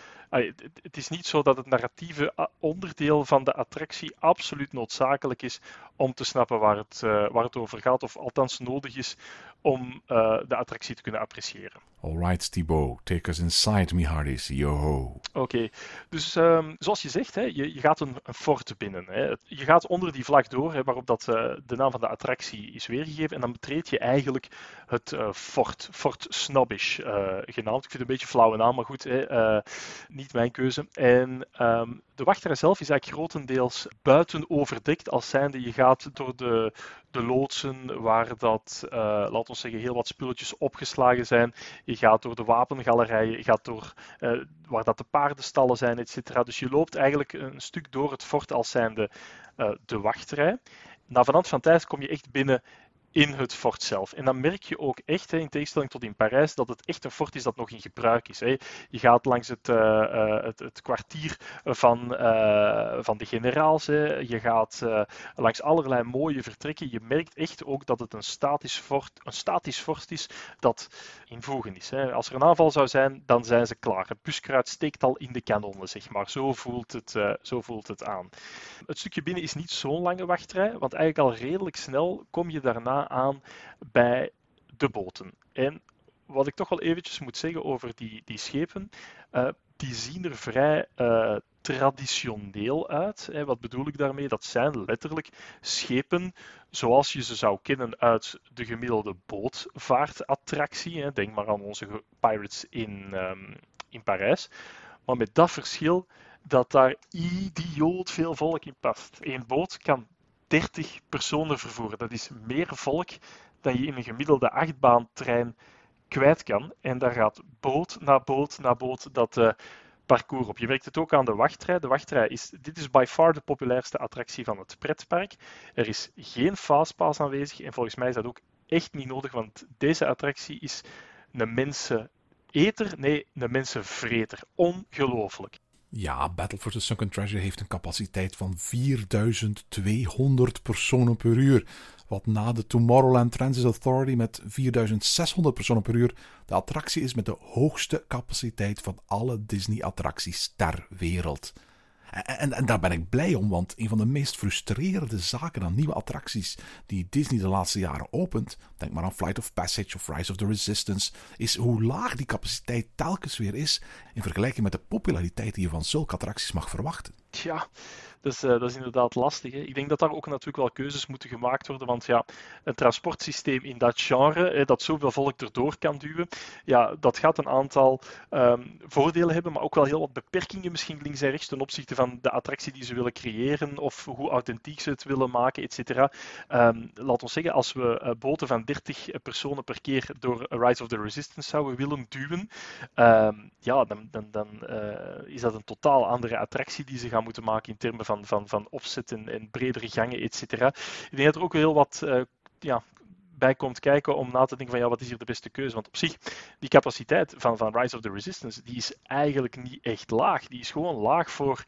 het is niet zo dat het narratieve onderdeel van de attractie absoluut noodzakelijk is om te snappen waar het, waar het over gaat, of althans nodig is om uh, de attractie te kunnen appreciëren. Alright, Thibaut, take us inside me hearties, yo Oké, okay. dus um, zoals je zegt, hè, je, je gaat een, een, fort binnen. Hè. Je gaat onder die vlag door, hè, waarop dat, uh, de naam van de attractie is weergegeven, en dan betreed je eigenlijk het uh, fort, Fort Snobbish genaamd. Ik vind het een beetje flauwe naam, maar goed, hè, niet mijn keuze. En um, de wachtrij zelf is eigenlijk grotendeels buiten overdekt, als zijnde je gaat door de, de loodsen waar dat, uh, laten we zeggen, heel wat spulletjes opgeslagen zijn. Je gaat door de wapengalerijen, je gaat door uh, waar dat de paardenstallen zijn, etc. Dus je loopt eigenlijk een stuk door het fort als zijnde uh, de wachtrij. Na vanaf van tijd kom je echt binnen in het fort zelf. En dan merk je ook echt, in tegenstelling tot in Parijs, dat het echt een fort is dat nog in gebruik is. Je gaat langs het, uh, het, het, kwartier van, uh, van de generaals, je gaat langs allerlei mooie vertrekken. Je merkt echt ook dat het een statisch fort, een statisch fort is dat in voegen is. Als er een aanval zou zijn, dan zijn ze klaar. Het buskruid steekt al in de kanonnen, zeg maar. Zo voelt het, zo voelt het aan. Het stukje binnen is niet zo'n lange wachtrij, want eigenlijk al redelijk snel kom je daarna aan bij de boten. En wat ik toch wel eventjes moet zeggen over die, die schepen, uh, die zien er vrij uh, traditioneel uit. Hè. Wat bedoel ik daarmee? Dat zijn letterlijk schepen zoals je ze zou kennen uit de gemiddelde bootvaartattractie. Hè. Denk maar aan onze Pirates in, um, in Parijs. Maar met dat verschil dat daar idioot veel volk in past. Eén boot kan 30 personen vervoeren. Dat is meer volk dan je in een gemiddelde achtbaantrein kwijt kan. En daar gaat boot na boot na boot dat uh, parcours op. Je merkt het ook aan de wachtrij. De wachtrij is, dit is by far de populairste attractie van het pretpark. Er is geen fastpass aanwezig en volgens mij is dat ook echt niet nodig, want deze attractie is een menseneter, nee, een mensenvreter. Ongelooflijk. Ja, Battle for the Sunken Treasure heeft een capaciteit van 4200 personen per uur. Wat na de Tomorrowland Transit Authority met 4600 personen per uur de attractie is met de hoogste capaciteit van alle Disney-attracties ter wereld. En, en, daar ben ik blij om, want een van de meest frustrerende zaken aan nieuwe attracties die Disney de laatste jaren opent, denk maar aan Flight of Passage of Rise of the Resistance, is hoe laag die capaciteit telkens weer is in vergelijking met de populariteit die je van zulke attracties mag verwachten. Tja, dus uh, dat is inderdaad lastig. Hè. Ik denk dat daar ook natuurlijk wel keuzes moeten gemaakt worden. Want ja, een transportsysteem in dat genre, hè, dat zoveel volk erdoor kan duwen, ja, dat gaat een aantal um, voordelen hebben, maar ook wel heel wat beperkingen misschien links en rechts ten opzichte van de attractie die ze willen creëren of hoe authentiek ze het willen maken, et cetera. Um, laat ons zeggen, als we uh, boten van 30 personen per keer door Rise of the Resistance zouden willen duwen, um, ja, dan, dan, dan is dat een totaal andere attractie die ze gaan moeten maken in termen van van, van, van opzet en, bredere gangen, et cetera. Ik denk dat er ook heel wat uh, ja, bij komt kijken om na te denken van ja, wat is hier de beste keuze? Want op zich, die capaciteit van, van Rise of the Resistance, die is eigenlijk niet echt laag. Die is gewoon laag voor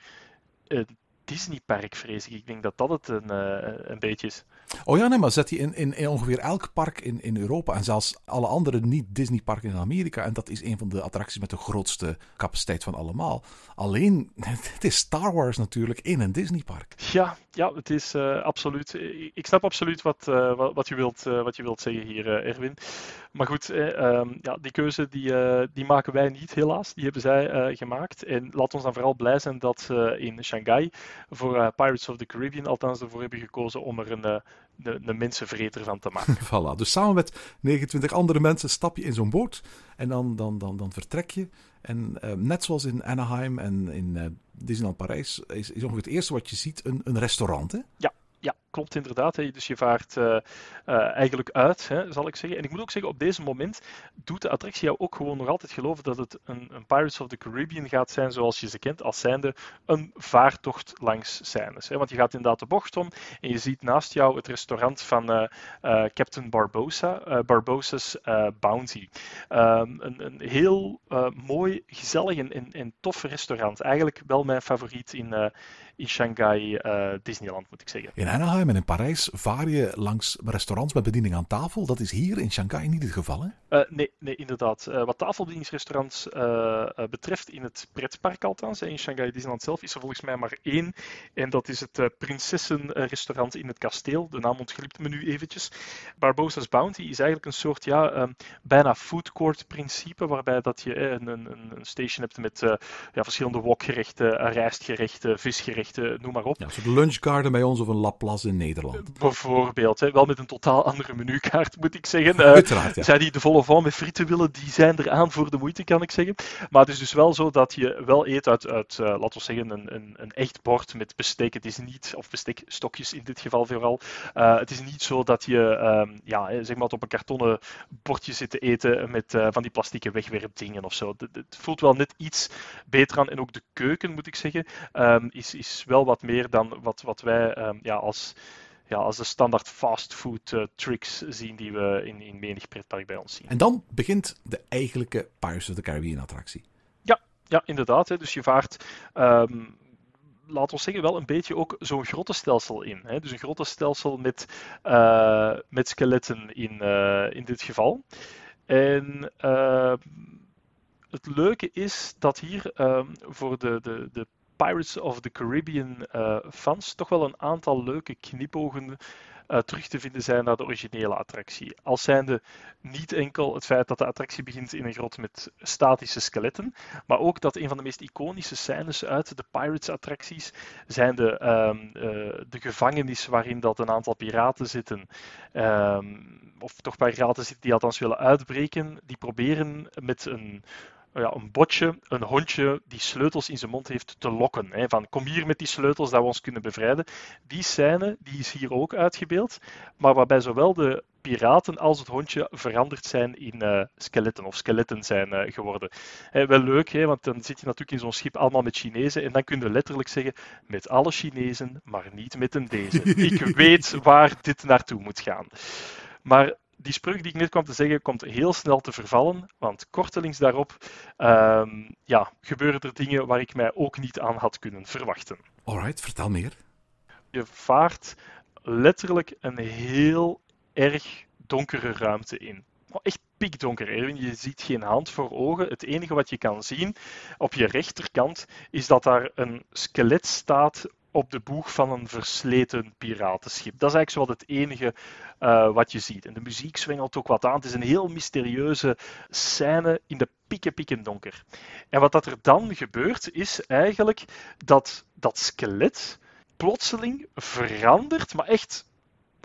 een Disneypark, vrees ik. Ik denk dat dat het een, uh, een beetje is. Oh ja, maar zet die in, in, in, ongeveer elk park in, in Europa en zelfs alle andere niet-Disney-parken in Amerika. En dat is een van de attracties met de grootste capaciteit van allemaal. Alleen, het is Star Wars natuurlijk in een Disney-park. Ja, ja, het is uh, absoluut. Ik snap absoluut wat, uh, wat, je wilt, wat je wilt zeggen hier, Erwin. Maar goed, um, ja, die keuze die, die maken wij niet, helaas. Die hebben zij gemaakt. En laat ons dan vooral blij zijn dat ze in Shanghai voor Pirates of the Caribbean althans ervoor hebben gekozen om er een de, de mensenvreter van te maken. voilà, dus samen met 29 andere mensen stap je in zo'n boot en dan, dan, dan, dan vertrek je. En uh, net zoals in Anaheim en in uh, Disneyland Parijs is, is ongeveer het eerste wat je ziet een, een restaurant, hè? Ja, ja, klopt inderdaad. Hè. Dus je vaart uh, uh, eigenlijk uit, hè, zal ik zeggen. En ik moet ook zeggen, op deze moment doet de attractie jou ook gewoon nog altijd geloven dat het een, een Pirates of the Caribbean gaat zijn zoals je ze kent, als zijnde een vaartocht langs scènes. Hè. Want je gaat inderdaad de bocht om en je ziet naast jou het restaurant van uh, Captain Barbosa, Barbossa's Bounty. Um, een, een, heel mooi, gezellig en, en, en tof restaurant. Eigenlijk wel mijn favoriet in, in Shanghai Disneyland, moet ik zeggen. In Anaheim en in Parijs vaar je langs restaurants met bediening aan tafel. Dat is hier in Shanghai niet het geval, hè? Uh, nee, nee, inderdaad. Uh, wat tafelbedieningsrestaurants betreft, in het pretpark althans, in Shanghai Disneyland zelf, is er volgens mij maar één. En dat is het prinsessenrestaurant in het kasteel. De naam ontglipt me nu eventjes. Barbossa's Bounty is eigenlijk een soort, ja, um, bijna food court principe, waarbij dat je een, een, een station hebt met ja, verschillende wokgerechten, rijstgerechten, visgerechten, noem maar op. Ja, een soort lunchgarden bij ons of een Laplace in Nederland. Bijvoorbeeld, hè, wel met een totaal andere menukaart moet ik zeggen. Uh, Uiteraard, ja. Zij die de volle van met frieten willen, die zijn er aan voor de moeite, kan ik zeggen. Maar het is dus wel zo dat je wel eet uit, uit uh, laten we zeggen, een, een, een, echt bord met bestek. Het is niet, of bestekstokjes in dit geval vooral. Uh, het is niet zo dat je, um, ja, zeg maar, op een kartonnen bordje zit te eten met van die plastieke wegwerpdingen of zo. Het, het, voelt wel net iets beter aan. En ook de keuken, moet ik zeggen, um, is, is wel wat meer dan wat, wat wij um, ja, als, ja, als de standaard fastfood uh, tricks zien die we in, in menig pretpark bij ons zien. En dan begint de eigenlijke Pirates of the Caribbean attractie. Ja, ja inderdaad. Hè. Dus je vaart... Um, laten we zeggen, wel een beetje ook zo'n grottenstelsel in. Hè? Dus een grottenstelsel met, uh, met skeletten in, uh, in dit geval. En uh, het leuke is dat hier voor de, de, de Pirates of the Caribbean uh, fans toch wel een aantal leuke knipogen uh, terug te vinden zijn naar de originele attractie. Als zijnde niet enkel het feit dat de attractie begint in een grot met statische skeletten, maar ook dat een van de meest iconische scènes uit de Pirates-attracties zijn de, um, uh, de gevangenis waarin dat een aantal piraten zitten. Um, of toch piraten zitten die althans willen uitbreken. Die proberen met een ja, een botje, een hondje die sleutels in zijn mond heeft te lokken. Hè, van kom hier met die sleutels dat we ons kunnen bevrijden. Die scène die is hier ook uitgebeeld, maar waarbij zowel de piraten als het hondje veranderd zijn in uh, skeletten of skeletten zijn uh, geworden. wel leuk, hè, want dan zit je natuurlijk in zo'n schip allemaal met Chinezen en dan kun je letterlijk zeggen met alle Chinezen, maar niet met een deze. Ik weet waar dit naartoe moet gaan. Maar die spreuk die ik net kwam te zeggen, komt heel snel te vervallen, want kortelings daarop um, ja, gebeuren er dingen waar ik mij ook niet aan had kunnen verwachten. Alright, vertel meer. Je vaart letterlijk een heel erg donkere ruimte in. Echt pikdonker, Erwin. Je ziet geen hand voor ogen. Het enige wat je kan zien op je rechterkant is dat daar een skelet staat op de boeg van een versleten piratenschip. Dat is eigenlijk zo het enige uh, wat je ziet. En de muziek zwengelt ook wat aan. Het is een heel mysterieuze scène in de pikken pikken donker. En wat dat er dan gebeurt, is eigenlijk dat dat skelet plotseling verandert, maar echt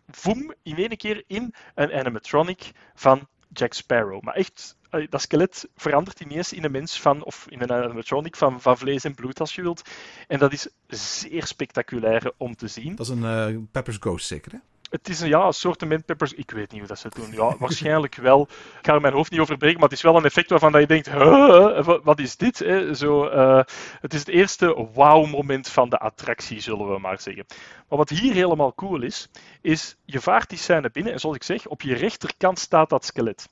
voem in één keer in een animatronic van Jack Sparrow. Maar echt, dat skelet verandert ineens in een mens van, of in een animatronic van, van vlees en bloed als je wilt. En dat is zeer spectaculair om te zien. Dat is een uh, Pepper's Ghost zeker, hè? Het is een, ja, een soort peppers. Ik weet niet hoe dat ze doen. Ja, waarschijnlijk wel. Ik ga er mijn hoofd niet over breken, maar het is wel een effect waarvan dat je denkt: wat is dit? Hè? Zo, uh, het is het eerste wow-moment van de attractie, zullen we maar zeggen. Maar wat hier helemaal cool is, is je vaart die scène binnen en zoals ik zeg, op je rechterkant staat dat skelet.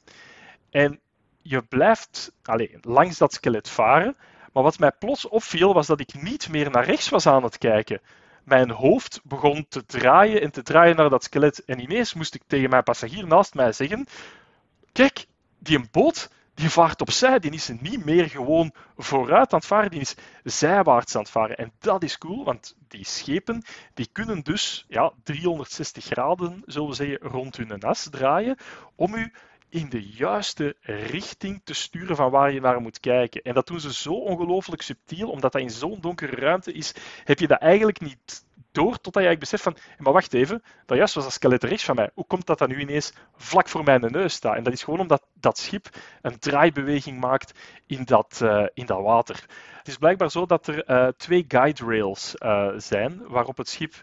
En je blijft allez, langs dat skelet varen. Maar wat mij plots opviel, was dat ik niet meer naar rechts was aan het kijken mijn hoofd begon te draaien en te draaien naar dat skelet. En ineens moest ik tegen mijn passagier naast mij zeggen: Kijk, die boot die vaart opzij, die is niet meer gewoon vooruit aan het varen, die is zijwaarts aan het varen. En dat is cool, want die schepen die kunnen dus ja, 360 graden, zullen we zeggen, rond hun as draaien om u in de juiste richting te sturen van waar je naar moet kijken. En dat doen ze zo ongelooflijk subtiel, omdat dat in zo'n donkere ruimte is, heb je dat eigenlijk niet door totdat je beseft van, maar wacht even, dat juist was dat skelet van mij. Hoe komt dat dat nu ineens vlak voor mijn neus staat? En dat is gewoon omdat dat schip een draaibeweging maakt in dat, uh, in dat water. Is blijkbaar zo dat er uh, twee guide rails uh, zijn waarop het schip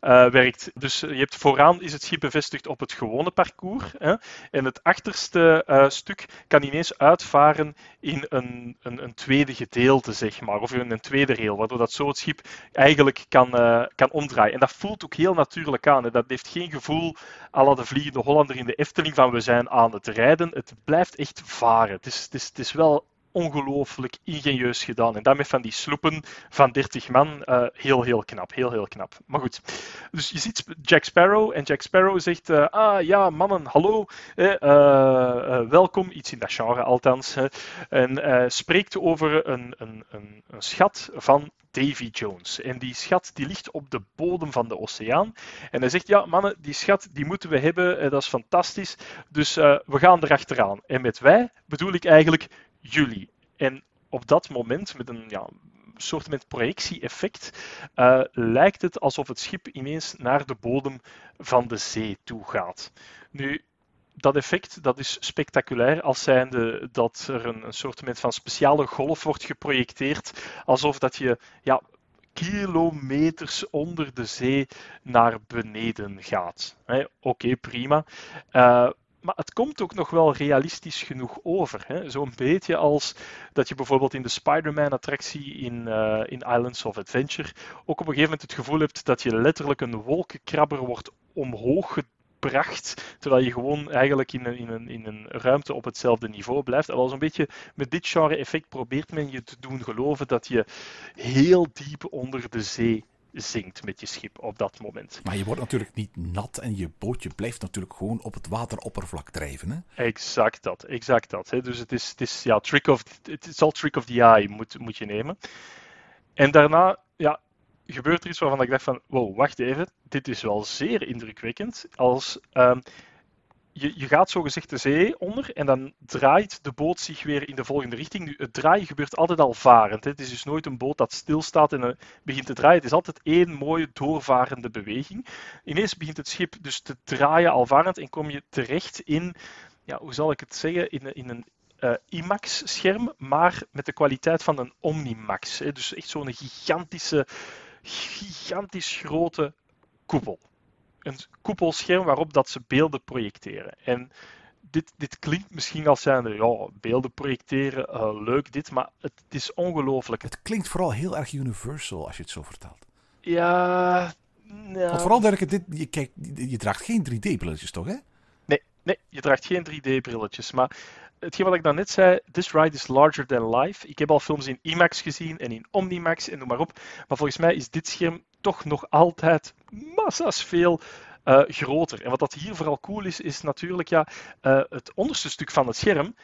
uh, werkt. Dus je hebt vooraan is het schip bevestigd op het gewone parcours. Hè, en het achterste stuk kan ineens uitvaren in een, een, een, tweede gedeelte, zeg maar. Of in een tweede rail, waardoor dat zo het schip eigenlijk kan, kan omdraaien. En dat voelt ook heel natuurlijk aan. Dat heeft geen gevoel à la de Vliegende Hollander in de Efteling van we zijn aan het rijden. Het blijft echt varen. Het is, het is, het is wel ongelooflijk ingenieus gedaan. En daarmee van die sloepen van 30 man, uh, heel, heel knap. Heel, heel knap. Maar goed, dus je ziet Jack Sparrow en Jack Sparrow zegt, uh, ah ja, mannen, hallo, eh, welkom, iets in dat genre althans, en spreekt over een, een, een, een schat van Davy Jones. En die schat die ligt op de bodem van de oceaan. En hij zegt, ja mannen, die schat die moeten we hebben, dat is fantastisch. Dus we gaan erachteraan. En met wij bedoel ik eigenlijk jullie. En op dat moment, met een ja, soort met projectie-effect, uh, lijkt het alsof het schip ineens naar de bodem van de zee toe gaat. Nu, dat effect dat is spectaculair als zijnde dat er een, een soort van speciale golf wordt geprojecteerd, alsof dat je ja, kilometers onder de zee naar beneden gaat. Oké, prima. Uh, maar het komt ook nog wel realistisch genoeg over. Zo'n beetje als dat je bijvoorbeeld in de Spider-Man-attractie in, uh, in Islands of Adventure ook op een gegeven moment het gevoel hebt dat je letterlijk een wolkenkrabber wordt omhoog gebracht, terwijl je gewoon eigenlijk in een, in een, in een ruimte op hetzelfde niveau blijft. En wel zo'n beetje met dit genre-effect probeert men je te doen geloven dat je heel diep onder de zee zinkt met je schip op dat moment. Maar je wordt natuurlijk niet nat en je bootje blijft natuurlijk gewoon op het wateroppervlak drijven. Hè? Exact dat, exact dat. Hè. Dus het is, het is ja, trick of, het is al trick of the eye moet, moet je nemen. En daarna ja, gebeurt er iets waarvan ik dacht van, wow, wacht even, dit is wel zeer indrukwekkend. Als um, je, je gaat zogezegd de zee onder en dan draait de boot zich weer in de volgende richting. Nu, het draaien gebeurt altijd al varend. Het is dus nooit een boot dat stilstaat en uh, begint te draaien. Het is altijd één mooie doorvarende beweging. Ineens begint het schip dus te draaien al varend en kom je terecht in, ja, hoe zal ik het zeggen, in, in een uh, IMAX-scherm, maar met de kwaliteit van een Omnimax. Hè. Dus echt zo'n gigantische, gigantisch grote koepel. Een koepelscherm waarop dat ze beelden projecteren. En dit, dit klinkt misschien als zijnde, ja, beelden projecteren, uh, leuk dit, maar het, het is ongelooflijk. Het klinkt vooral heel erg universal als je het zo vertelt. Ja, nou... Want vooral dat ik dit, je, kijk, je draagt geen 3D-brilletjes toch, hè? Nee, nee, je draagt geen 3D-brilletjes. Maar hetgeen wat ik daarnet zei, this ride is larger than life. Ik heb al films in IMAX gezien en in Omnimax en noem maar op. Maar volgens mij is dit scherm toch nog altijd massa's veel uh, groter. En wat dat hier vooral cool is, is natuurlijk ja, uh, het onderste stuk van het scherm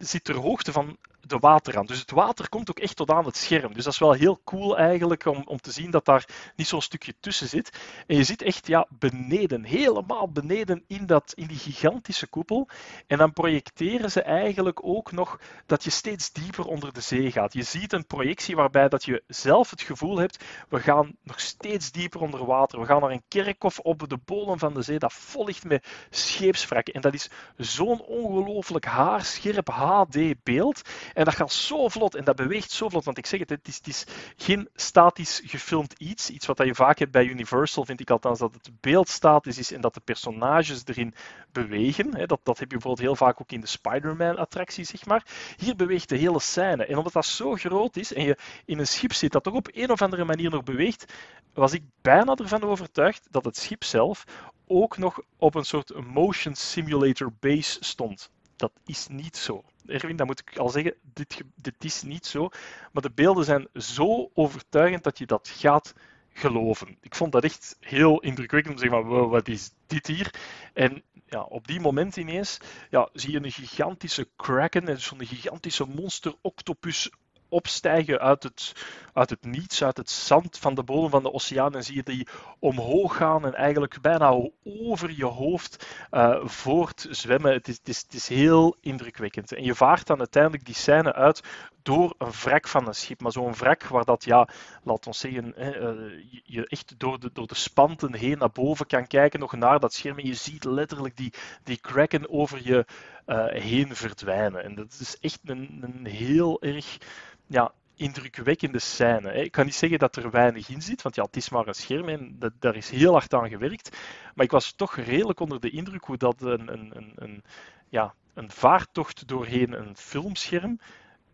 zit ter hoogte van de waterrand. Dus het water komt ook echt tot aan het scherm. Dus dat is wel heel cool eigenlijk om, om te zien dat daar niet zo'n stukje tussen zit. En je zit echt ja, beneden, helemaal beneden in, dat, in die gigantische koepel. En dan projecteren ze eigenlijk ook nog dat je steeds dieper onder de zee gaat. Je ziet een projectie waarbij dat je zelf het gevoel hebt, we gaan nog steeds dieper onder water. We gaan naar een kerkhof op de bodem van de zee dat vol ligt met scheepswrakken. En dat is zo'n ongelooflijk haarscherp HD-beeld. En dat gaat zo vlot en dat beweegt zo vlot. Want ik zeg het, het is, het is geen statisch gefilmd iets. Iets wat je vaak hebt bij Universal, vind ik althans, dat het beeld statisch is en dat de personages erin bewegen. Dat, dat heb je bijvoorbeeld heel vaak ook in de Spider-Man-attractie, zeg maar. Hier beweegt de hele scène. En omdat dat zo groot is en je in een schip zit dat toch op een of andere manier nog beweegt, was ik bijna ervan overtuigd dat het schip zelf ook nog op een soort motion simulator base stond. Dat is niet zo. Erwin, dat moet ik al zeggen, dit, dit is niet zo. Maar de beelden zijn zo overtuigend dat je dat gaat geloven. Ik vond dat echt heel indrukwekkend om te zeggen wat is dit hier? En ja, op die moment ineens ja, zie je een gigantische kraken, en zo'n gigantische monster octopus opstijgen uit het, uit het niets, uit het zand van de bodem van de oceaan. En zie je die omhoog gaan en eigenlijk bijna over je hoofd uh, voortzwemmen. Het is, het, is, het is heel indrukwekkend. En je vaart dan uiteindelijk die scène uit door een wrak van een schip. Maar zo'n wrak waar dat, ja, laat ons zeggen, hè, uh, je echt door de, door de spanten heen naar boven kan kijken, nog naar dat scherm. En je ziet letterlijk die, die kraken over je uh, heen verdwijnen. En dat is echt een, een heel erg ja, indrukwekkende scène. Ik kan niet zeggen dat er weinig in zit, want ja, het is maar een scherm en dat, daar is heel hard aan gewerkt. Maar ik was toch redelijk onder de indruk hoe dat een, een, een, ja, een vaartocht doorheen een filmscherm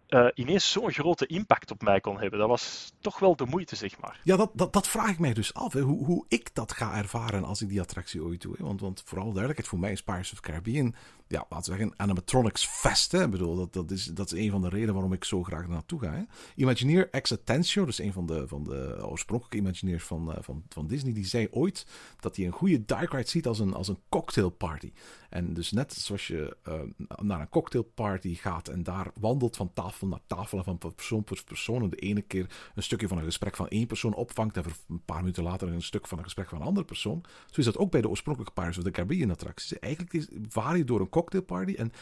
uh, ineens zo'n grote impact op mij kon hebben. Dat was toch wel de moeite, zeg maar. Ja, dat, dat, dat vraag ik mij dus af. Hoe, hoe ik dat ga ervaren als ik die attractie ooit doe. Hè. Want, want vooral duidelijkheid, voor mij is Pirates of Caribbean ja, laten we zeggen, animatronics fest. Ik bedoel, dat, dat, is, dat is een van de redenen waarom ik zo graag naartoe ga. Hè? Imagineer Exatentio, dus een van de, van de oorspronkelijke Imagineers van, uh, van, van Disney, die zei ooit dat hij een goede dark ride ziet als een, als een cocktailparty. En dus net zoals je uh, naar een cocktailparty gaat en daar wandelt van tafel naar tafel en van persoon per persoon en de ene keer een stukje van een gesprek van één persoon opvangt en een paar minuten later een stuk van een gesprek van een andere persoon. Zo is dat ook bij de oorspronkelijke Pirates of the Caribbean attracties. Eigenlijk is, vaar je door een cocktailparty en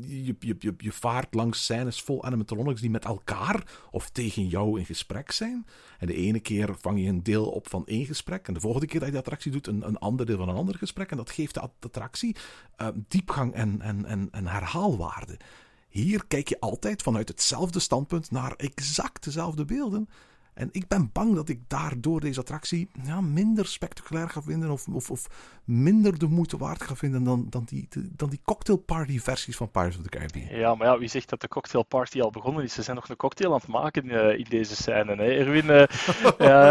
je, je, je, je vaart langs scènes vol animatronics die met elkaar of tegen jou in gesprek zijn. En de ene keer vang je een deel op van één gesprek en de volgende keer dat je de attractie doet een, een ander deel van een ander gesprek. En dat geeft de attractie uh, diepgang en, en, en, en herhaalwaarde. Hier kijk je altijd vanuit hetzelfde standpunt naar exact dezelfde beelden. En ik ben bang dat ik daardoor deze attractie ja, minder spectaculair ga vinden of, of, of, minder de moeite waard ga vinden dan, dan die, dan die cocktailparty versies van Pirates of the Caribbean. Ja, maar ja, wie zegt dat de cocktailparty al begonnen is? Ze zijn nog een cocktail aan het maken uh, in deze scène, hè, Erwin? Uh, ja,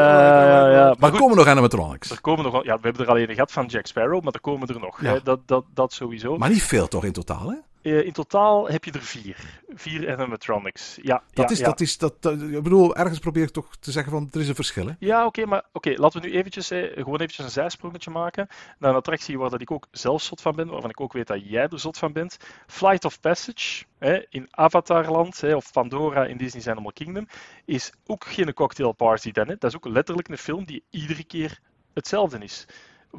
ja, ja. Maar er komen nog animatronics. Er komen nog, ja, we hebben er alleen een gehad van Jack Sparrow, maar er komen er nog. Ja. Hè, dat, dat, dat sowieso. Maar niet veel toch in totaal, hè? Uh, in totaal heb je er vier. Vier animatronics. Ja, dat ja, is, ja. dat is, dat, ik bedoel, ergens probeer ik toch te zeggen van, er is een verschil, hè? Ja, oké, maar oké, laten we nu eventjes, eh, gewoon eventjes een zijsprongetje maken naar een attractie waar dat ik ook zelf zot van ben, waarvan ik ook weet dat jij er zot van bent. Flight of Passage, hè, in Avatarland, hè, of Pandora in Disney's Animal Kingdom, is ook geen cocktailparty dan, hè. Dat is ook letterlijk een film die iedere keer hetzelfde is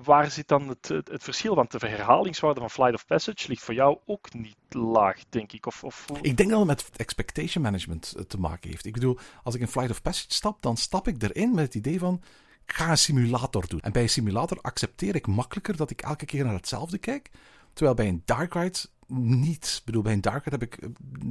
waar zit dan het, het, verschil? Want de herhalingswaarde van Flight of Passage ligt voor jou ook niet laag, denk ik. Of, of... Ik denk dat het met expectation management eh, te maken heeft. Ik bedoel, als ik in Flight of Passage stap, dan stap ik erin met het idee van. Ga een simulator doen. En bij een simulator accepteer ik makkelijker dat ik elke keer naar hetzelfde kijk. Terwijl bij een dark ride niet. Ik bedoel, bij een Dark heb ik,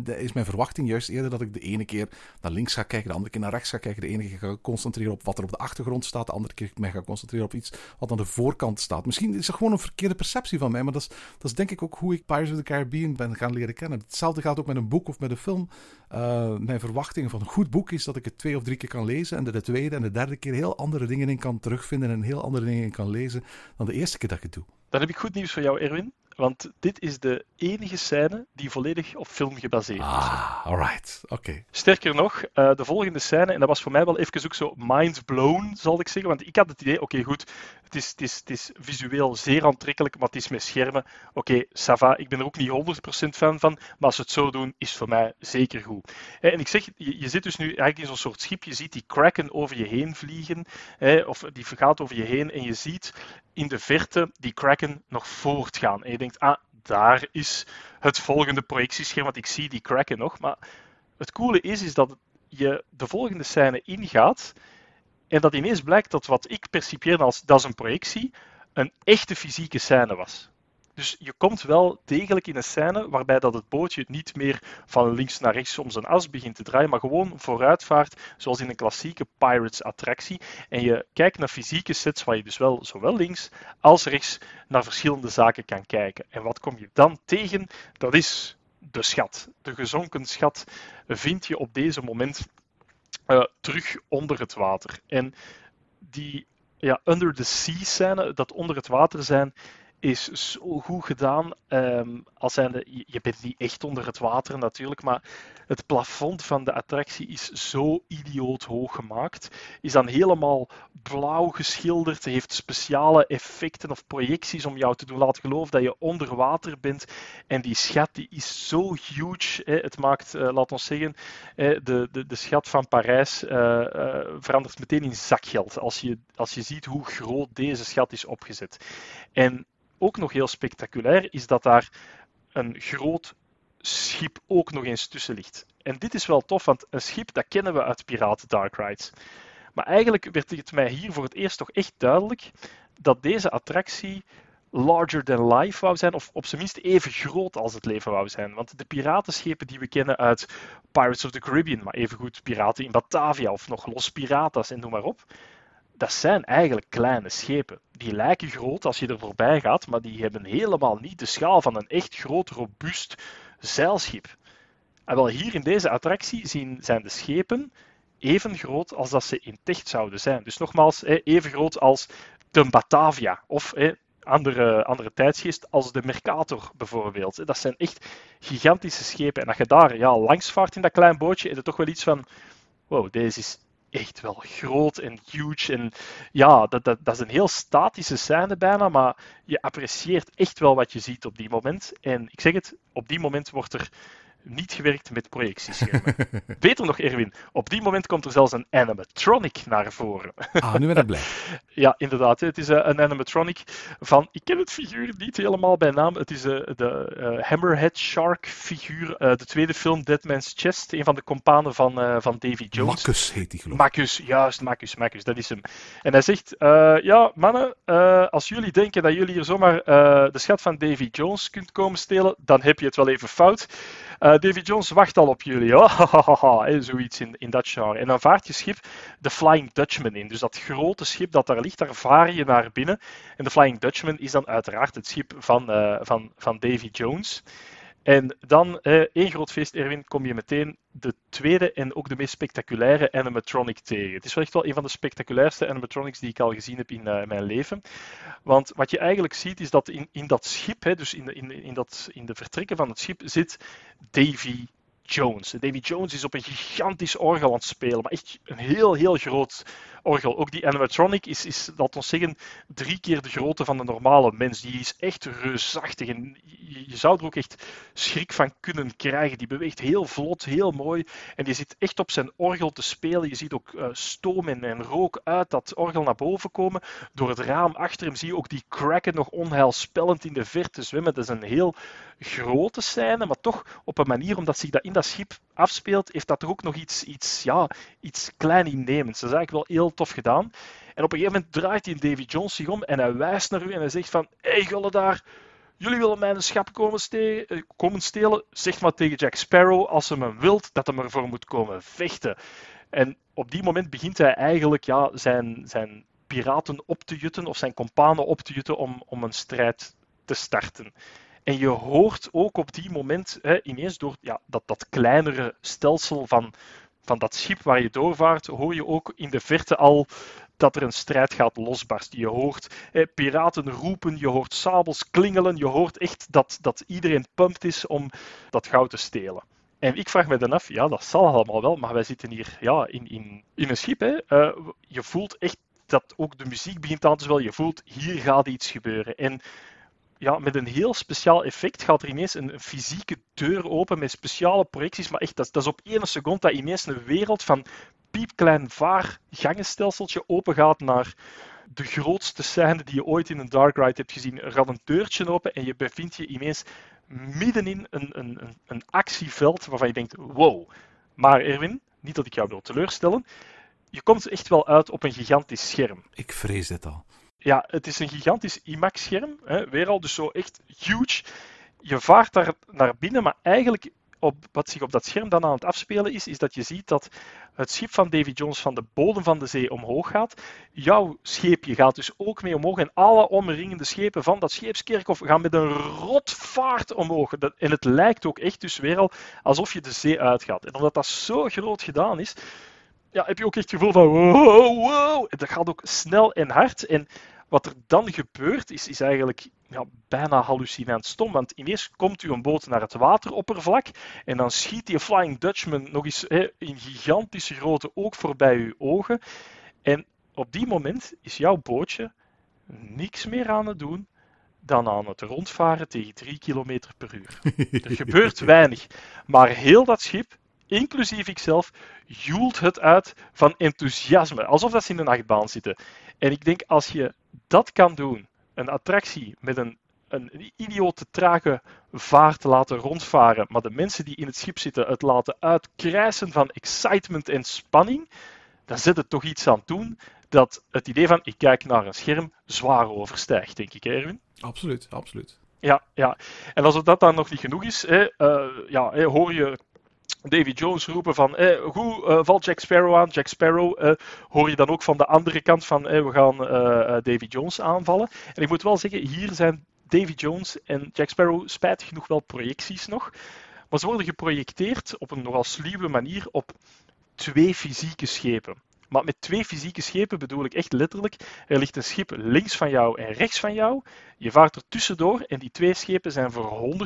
is mijn verwachting juist eerder dat ik de ene keer naar links ga kijken, de andere keer naar rechts ga kijken, de ene keer ga concentreren op wat er op de achtergrond staat, de andere keer mij ga concentreren op iets wat aan de voorkant staat. Misschien is het gewoon een verkeerde perceptie van mij, maar dat is, dat is denk ik ook hoe ik Pirates of the Caribbean ben gaan leren kennen. Hetzelfde gaat ook met een boek of met een film. Uh, mijn verwachting van een goed boek is dat ik het twee of drie keer kan lezen en de tweede en de derde keer heel andere dingen in kan terugvinden en heel andere dingen in kan lezen dan de eerste keer dat ik het doe. Dan heb ik goed nieuws voor jou, Erwin. Want dit is de enige scène die volledig op film gebaseerd is. Ah, alright. Oké. Sterker nog, uh, de volgende scène, en dat was voor mij wel even ook zo mind blown, zal ik zeggen. Want ik had het idee, oké, goed, het is, het, is, het is visueel zeer aantrekkelijk, maar het is met schermen. Oké, okay, Sava, ik ben er ook niet 100% fan van, maar als ze het zo doen, is voor mij zeker goed. En ik zeg, je, je zit dus nu eigenlijk in zo'n soort schip, je ziet die kraken over je heen vliegen, hè, of die gaat over je heen, en je ziet in de verte die kraken nog voortgaan. En je denkt, ah, daar is het volgende projectiescherm, want ik zie die kraken nog. Maar het coole is, is dat je de volgende scène ingaat en dat ineens blijkt dat wat ik percipieerde als dat is een projectie, een echte fysieke scène was. Dus je komt wel degelijk in een scène waarbij dat het bootje niet meer van links naar rechts om zijn as begint te draaien, maar gewoon vooruitvaart, zoals in een klassieke Pirates-attractie. En je kijkt naar fysieke sets waar je dus wel zowel links als rechts naar verschillende zaken kan kijken. En wat kom je dan tegen? Dat is de schat. De gezonken schat vind je op deze moment uh, terug onder het water. En die ja, under the sea scène, dat onder het water zijn, is zo goed gedaan. Um, als zijnde, je bent niet echt onder het water natuurlijk, maar het plafond van de attractie is zo idioot hoog gemaakt. Is dan helemaal blauw geschilderd, heeft speciale effecten of projecties om jou te doen laten geloven dat je onder water bent. En die schat die is zo huge. Hè. Het maakt, uh, laat ons zeggen, de, de, de schat van Parijs uh, uh, verandert meteen in zakgeld als je, als je ziet hoe groot deze schat is opgezet. En ook nog heel spectaculair is dat daar een groot schip ook nog eens tussen ligt. En dit is wel tof, want een schip dat kennen we uit Piraten Dark Rides. Maar eigenlijk werd het mij hier voor het eerst toch echt duidelijk dat deze attractie larger than life wou zijn, of op zijn minst even groot als het leven wou zijn. Want de piratenschepen die we kennen uit Pirates of the Caribbean, maar evengoed piraten in Batavia of nog Los Piratas en noem maar op, dat zijn eigenlijk kleine schepen. Die lijken groot als je er voorbij gaat, maar die hebben helemaal niet de schaal van een echt groot, robuust zeilschip. En wel hier in deze attractie zien, zijn de schepen even groot als dat ze in Techt zouden zijn. Dus nogmaals, even groot als de Batavia of andere, andere tijdsgeest als de Mercator bijvoorbeeld. Dat zijn echt gigantische schepen. En als je daar ja, langs vaart in dat klein bootje, is het toch wel iets van wow, deze is echt wel groot en huge. En ja, dat, dat, dat is een heel statische scène bijna, maar je apprecieert echt wel wat je ziet op die moment. En ik zeg het, op die moment wordt er niet gewerkt met projectieschermen. Beter nog, Erwin, op die moment komt er zelfs een animatronic naar voren. ah, nu ben ik blij. ja, inderdaad. Het is eh, een animatronic van, ik ken het figuur niet helemaal bij naam. Het is uh, de uh, Hammerhead Shark figuur, de tweede film Dead Man's Chest, een van de companen van, van Davy Jones. Marcus heet die geloof ik. Marcus, juist, Marcus, Marcus, dat is hem. En hij zegt, ja, mannen, als jullie denken dat jullie hier zomaar de schat van Davy Jones kunt komen stelen, dan heb je het wel even fout. Uh, Davy Jones wacht al op jullie, hoor. zoiets in, in dat genre. En dan vaart je schip de Flying Dutchman in. Dus dat grote schip dat daar ligt, daar vaar je naar binnen. En de Flying Dutchman is dan uiteraard het schip van, uh, van, van Davy Jones. En dan, eh, één groot feest, Erwin, kom je meteen de tweede en ook de meest spectaculaire animatronic tegen. Het is wel echt wel een van de spectaculairste animatronics die ik al gezien heb in uh, mijn leven. Want wat je eigenlijk ziet, is dat in, in dat schip, hè, dus in de, in, in, dat, in de vertrekken van het schip, zit Davy Jones. Davy Jones is op een gigantisch orgel aan het spelen, maar echt een heel, heel groot orgel. Ook die animatronic is, is we zeggen, drie keer de grootte van de normale mens. Die is echt reusachtig en je, zou er ook echt schrik van kunnen krijgen. Die beweegt heel vlot, heel mooi en die zit echt op zijn orgel te spelen. Je ziet ook uh, stoom en, en, rook uit dat orgel naar boven komen. Door het raam achter hem zie je ook die kraken nog onheilspellend in de verte zwemmen. Dat is een heel grote scène, maar toch op een manier, omdat zich dat in dat schip afspeelt, heeft dat toch ook nog iets, iets, ja, iets klein innemends. Dat is eigenlijk wel heel tof gedaan. En op een gegeven moment draait hij Davy Jones zich om en hij wijst naar u en hij zegt van, hey gulle daar, jullie willen mijn schap komen, eh, komen stelen, zeg maar tegen Jack Sparrow als hij hem wilt, dat hij ervoor moet komen vechten. En op die moment begint hij eigenlijk ja, zijn, zijn piraten op te jutten, of zijn kompanen op te jutten om, om een strijd te starten. En je hoort ook op die moment hè, ineens door ja, dat, dat kleinere stelsel van, van dat schip waar je doorvaart, hoor je ook in de verte al dat er een strijd gaat losbarsten. Je hoort hè, piraten roepen, je hoort sabels klingelen, je hoort echt dat, dat iedereen pumped is om dat goud te stelen. En ik vraag me dan af, ja, dat zal allemaal wel, maar wij zitten hier ja, in, in, in een schip. Hè. Uh, je voelt echt dat ook de muziek begint aan te zwellen. Je voelt, hier gaat iets gebeuren. En ja, met een heel speciaal effect gaat er ineens een fysieke deur open met speciale projecties. Maar echt, dat, dat is op één seconde dat ineens een wereld van piepklein vaargangenstelseltje open gaat naar de grootste scène die je ooit in een Dark Ride hebt gezien. Er gaat een deurtje open en je bevindt je ineens middenin een, een, een, een actieveld waarvan je denkt, wow. Maar Erwin, niet dat ik jou wil teleurstellen, je komt echt wel uit op een gigantisch scherm. Ik vrees dit al. Ja, het is een gigantisch IMAX-scherm. Weer al, dus zo echt huge. Je vaart daar naar binnen, maar eigenlijk op, wat zich op dat scherm dan aan het afspelen is, is dat je ziet dat het schip van Davy Jones van de bodem van de zee omhoog gaat. Jouw scheepje gaat dus ook mee omhoog en alle omringende schepen van dat scheepskerkhof gaan met een rotvaart omhoog. En het lijkt ook echt dus weer al alsof je de zee uitgaat. En omdat dat zo groot gedaan is, ja, heb je ook echt het gevoel van wow, wow. En dat gaat ook snel en hard. En wat er dan gebeurt, is, is eigenlijk ja, bijna hallucinant stom. Want ineens komt u een boot naar het wateroppervlak en dan schiet die Flying Dutchman nog eens hè, in gigantische grootte ook voorbij uw ogen. En op die moment is jouw bootje niks meer aan het doen dan aan het rondvaren tegen 3 km per uur. Er gebeurt weinig, maar heel dat schip, inclusief ikzelf, joelt het uit van enthousiasme, alsof dat ze in een achtbaan zitten. En ik denk, als je dat kan doen, een attractie met een, een idiote trage vaart laten rondvaren, maar de mensen die in het schip zitten het laten uitkrijsen van excitement en spanning, dan zit het toch iets aan doen dat het idee van ik kijk naar een scherm zwaar overstijgt, denk ik, Erwin. Absoluut, absoluut. Ja, ja. En als dat dan nog niet genoeg is, hè, uh, ja, hoor je Davy Jones roepen van eh, hoe uh, valt Jack Sparrow aan? Jack Sparrow uh, hoor je dan ook van de andere kant van we gaan Davy Jones aanvallen. En ik moet wel zeggen, hier zijn Davy Jones en Jack Sparrow spijtig genoeg wel projecties nog. Maar ze worden geprojecteerd op een nogal sluwe manier op twee fysieke schepen. Maar met twee fysieke schepen bedoel ik echt letterlijk. Er ligt een schip links van jou en rechts van jou. Je vaart er tussendoor en die twee schepen zijn voor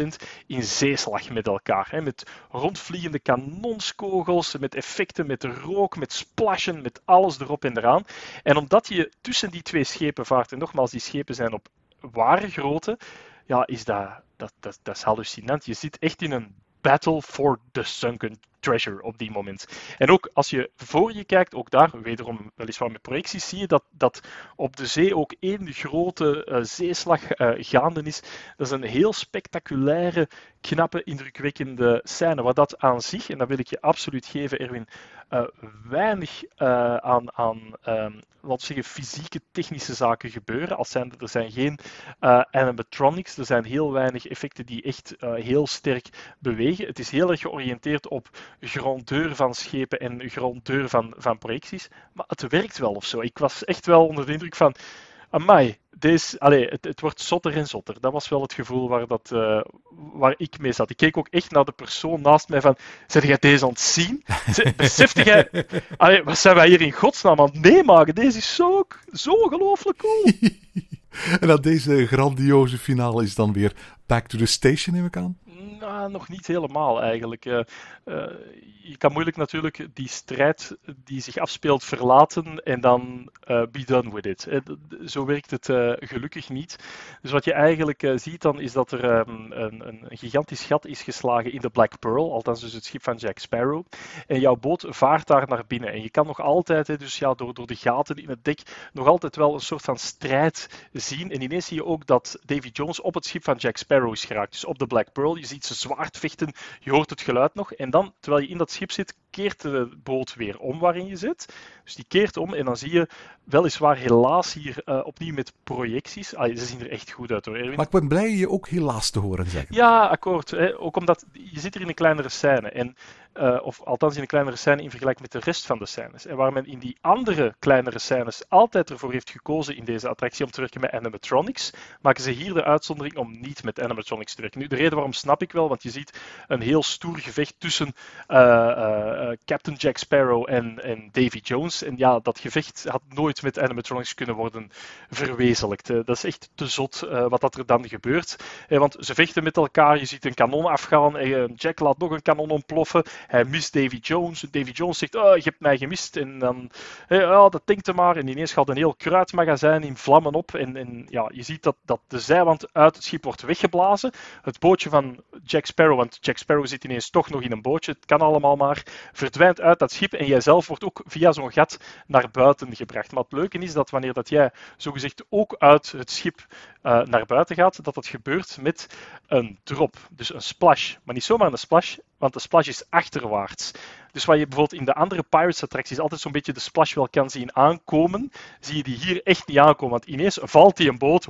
100% in zeeslag met elkaar. Hè? Met rondvliegende kanonskogels, met effecten, met rook, met splashen, met alles erop en eraan. En omdat je tussen die twee schepen vaart, en nogmaals, die schepen zijn op ware grootte, ja, is dat, dat, dat, dat is hallucinant. Je zit echt in een battle for the sunken treasure op die moment. En ook als je voor je kijkt, ook daar, wederom weliswaar met projecties, zie je dat, dat op de zee ook één grote uh, zeeslag uh, gaande is. Dat is een heel spectaculaire, knappe, indrukwekkende scène. Wat dat aan zich, en dat wil ik je absoluut geven, Erwin, uh, weinig aan, aan um, zeggen, fysieke, technische zaken gebeuren. Als zijn, er zijn geen animatronics, er zijn heel weinig effecten die echt heel sterk bewegen. Het is heel erg georiënteerd op grandeur van schepen en grandeur van, van projecties. Maar het werkt wel of zo. Ik was echt wel onder de indruk van. Amai, deze, allez, het, het wordt zotter en zotter. Dat was wel het gevoel waar, dat, uh, waar ik mee zat. Ik keek ook echt naar de persoon naast mij van, zeg jij deze aan het zien? Besefte jij, allez, wat zijn wij hier in godsnaam aan het meemaken? Deze is zo, zo ongelooflijk cool. en dat deze grandioze finale is dan weer back to the station, neem ik aan? Nou, nog niet helemaal eigenlijk. Uh, uh, je kan moeilijk natuurlijk die strijd die zich afspeelt verlaten en dan uh, be done with it. Zo werkt het gelukkig niet. Dus wat je eigenlijk ziet dan is dat er um, een, een, gigantisch gat is geslagen in de Black Pearl, althans dus het schip van Jack Sparrow. En jouw boot vaart daar naar binnen. En je kan nog altijd, dus ja, door, door de gaten in het dek, nog altijd wel een soort van strijd zien. En ineens zie je ook dat Davy Jones op het schip van Jack Sparrow is geraakt, dus op de Black Pearl. Je ziet ze zwaardvechten. Je hoort het geluid nog. En dan, terwijl je in dat schip zit, keert de boot weer om waarin je zit. Dus die keert om en dan zie je weliswaar helaas hier uh, opnieuw met projecties. Ah, ze zien er echt goed uit hoor, Erwin. Maar ik ben blij je ook helaas te horen zeggen. Ja, akkoord. Hè. Ook omdat je zit er in een kleinere scène. En uh, of althans in een kleinere scène in vergelijking met de rest van de scènes. En waar men in die andere kleinere scènes altijd ervoor heeft gekozen in deze attractie om te werken met animatronics, maken ze hier de uitzondering om niet met animatronics te werken. Nu, de reden waarom snap ik wel, want je ziet een heel stoer gevecht tussen uh, uh, Captain Jack Sparrow en, en Davy Jones. En ja, dat gevecht had nooit met animatronics kunnen worden verwezenlijkt. dat is echt te zot wat dat er dan gebeurt. want ze vechten met elkaar, je ziet een kanon afgaan, en Jack laat nog een kanon ontploffen. Hij mist Davy Jones. Davy Jones zegt, oh, je hebt mij gemist. En dan, oh, dat denkt hij maar. En ineens gaat een heel kruidmagazijn in vlammen op. En, en ja, je ziet dat, dat de zijwand uit het schip wordt weggeblazen. Het bootje van Jack Sparrow, want Jack Sparrow zit ineens toch nog in een bootje. Het kan allemaal maar. Verdwijnt uit dat schip. En jijzelf wordt ook via zo'n gat naar buiten gebracht. Maar het leuke is dat wanneer dat jij zogezegd ook uit het schip uh, naar buiten gaat, dat dat gebeurt met een drop. Dus een splash. Maar niet zomaar een splash, want de splash is achterwaarts. Dus wat je bijvoorbeeld in de andere Pirates attracties altijd zo'n beetje de splash wel kan zien aankomen, zie je die hier echt niet aankomen. Want ineens valt die een boot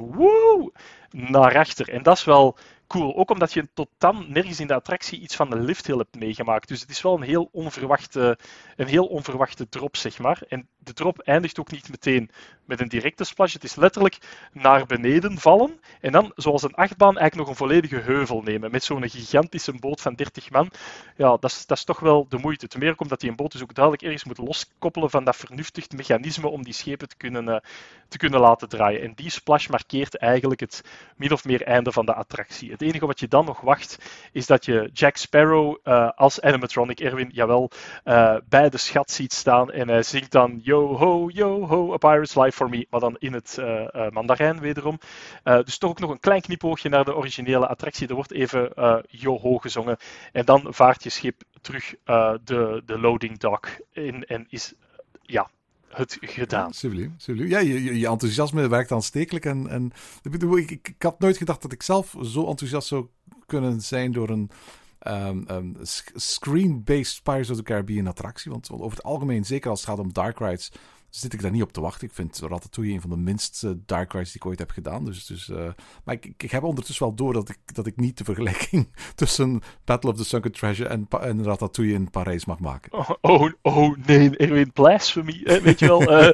naar achter. En dat is wel cool. Ook omdat je tot dan nergens in de attractie iets van de lifthill hebt meegemaakt. Dus het is wel een heel onverwachte, een heel onverwachte drop, zeg maar. En de drop eindigt ook niet meteen met een directe splash. Het is letterlijk naar beneden vallen. En dan, zoals een achtbaan, eigenlijk nog een volledige heuvel nemen. Met zo'n gigantische boot van 30 man. Ja, dat is, dat is toch wel de moeite. Ten meer ook omdat die een boot dus ook duidelijk ergens moet loskoppelen van dat vernuftig mechanisme om die schepen te kunnen, uh, te kunnen laten draaien. En die splash markeert eigenlijk het min of meer einde van de attractie. Het enige wat je dan nog wacht, is dat je Jack Sparrow uh, als animatronic, Erwin, jawel, uh, bij de schat ziet staan. En hij zingt dan yo ho, yo ho, a pirate's life for me. Maar dan in het uh, mandarijn wederom. dus toch ook nog een klein knipoogje naar de originele attractie. Er wordt even yo ho gezongen. En dan vaart je schip terug de, de loading dock in en is ja, het gedaan. Ja, Ja, je, je, enthousiasme werkt aanstekelijk. En, en ik, ik, had nooit gedacht dat ik zelf zo enthousiast zou kunnen zijn door een um, um, screen-based Pirates of the Caribbean attractie. Want over het algemeen, zeker als het gaat om dark rides, zit ik daar niet op te wachten. Ik vind Ratatouille een van de minste dark rides die ik ooit heb gedaan. Dus, dus, uh, maar ik, ik, heb ondertussen wel door dat ik, dat ik niet de vergelijking tussen Battle of the Sunken Treasure en, en Ratatouille in Parijs mag maken. Oh, oh, oh nee, Erwin, blasphemy. Weet je wel. Uh,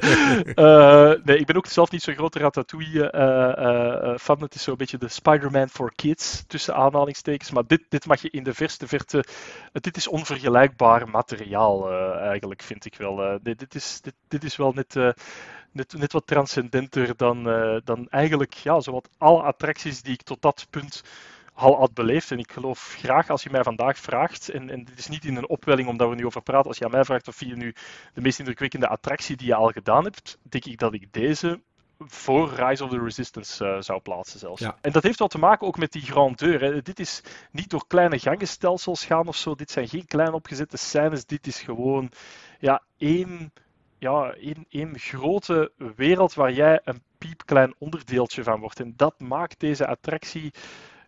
uh, nee, ik ben ook zelf niet zo'n grote Ratatouille-fan. het is zo'n beetje de Spider-Man for kids, tussen aanhalingstekens. Maar dit, dit mag je in de verste verte... dit is onvergelijkbaar materiaal, eigenlijk, vind ik wel. dit, dit, is, dit, dit is wel net, uh, net, net wat transcendenter dan, uh, dan eigenlijk ja, zowat alle attracties die ik tot dat punt al had beleefd. En ik geloof graag als je mij vandaag vraagt, en, en dit is niet in een opwelling omdat we nu over praten, als je aan mij vraagt of je nu de meest indrukwekkende attractie die je al gedaan hebt, denk ik dat ik deze voor Rise of the Resistance uh, zou plaatsen zelfs. Ja. En dat heeft wel te maken ook met die grandeur. Hè. Dit is niet door kleine gangenstelsels gaan of zo. Dit zijn geen klein opgezette scènes. Dit is gewoon ja, één ja, één, één grote wereld waar jij een piepklein onderdeeltje van wordt. En dat maakt deze attractie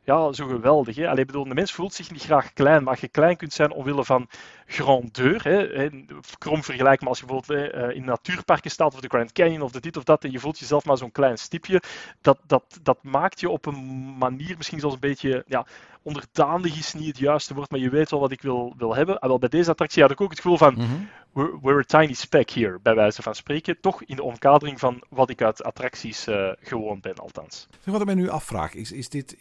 ja, zo geweldig. Hè? Allee, bedoel, de mens voelt zich niet graag klein, maar je klein kunt zijn omwille van grandeur, hè, krom vergelijk maar als je bijvoorbeeld hè, in natuurparken staat, of de Grand Canyon, of de dit of dat, en je voelt jezelf maar zo'n klein stipje, dat, dat, dat maakt je op een manier misschien zelfs een beetje, ja, onderdanig is niet het juiste woord, maar je weet wel wat ik wil, wil hebben. En ah, wel, bij deze attractie had ik ook het gevoel van, mhm. we're, we're, a tiny speck here, bij wijze van spreken. Toch in de omkadering van wat ik uit attracties uh, gewoon ben, althans. Wat ik mij nu afvraag, is, is dit,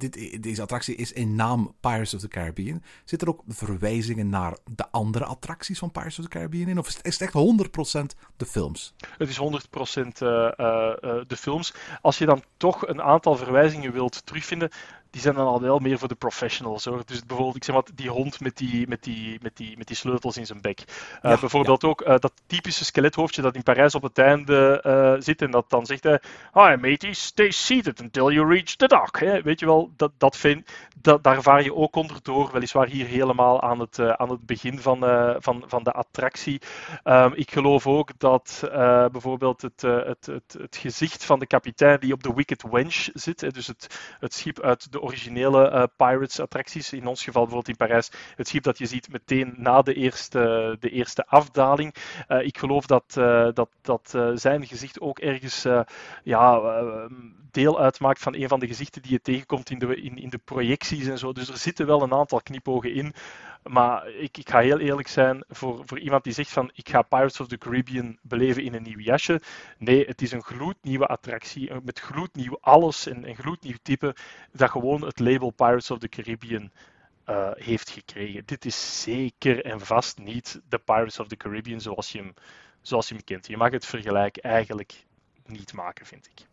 dit, deze attractie is in naam Pirates of the Caribbean. Zitten er ook verwijzingen naar de andere attracties van Pirates of the Caribbean in? Of is het, is het echt 100% de films? Het is 100% uh, uh, de films. Als je dan toch een aantal verwijzingen wilt terugvinden, die zijn dan al wel meer voor de professionals hoor. Dus bijvoorbeeld, ik zeg maar, die hond met die, met die, met die, met die sleutels in zijn bek. Uh, bijvoorbeeld ook uh, dat typische skelethoofdje dat in Parijs op het einde uh, zit en dat dan zegt hij: Hi matey, stay seated until you reach the dock. Hè? Weet je wel, dat, dat vind, dat, daar vaar je ook onder door. Weliswaar hier helemaal aan het, aan het begin van, van, van de attractie. Um, ik geloof ook dat bijvoorbeeld het, het, het, het, gezicht van de kapitein die op de Wicked Wench zit, hè, dus het, het schip uit de originele Pirates-attracties. In ons geval bijvoorbeeld in Parijs het schip dat je ziet meteen na de eerste, de eerste afdaling. ik geloof dat, dat, dat zijn gezicht ook ergens ja, deel uitmaakt van een van de gezichten die je tegenkomt in de, in, in de projecties en zo. Dus er zitten wel een aantal knipogen in. Maar ik, ik ga heel eerlijk zijn, voor, voor iemand die zegt van ik ga Pirates of the Caribbean beleven in een nieuw jasje. Nee, het is een gloednieuwe attractie eh, met gloednieuw alles en een gloednieuw type dat gewoon het label Pirates of the Caribbean uh, heeft gekregen. Dit is zeker en vast niet de Pirates of the Caribbean zoals je hem, zoals je hem kent. Je mag het vergelijk eigenlijk niet maken, vind ik.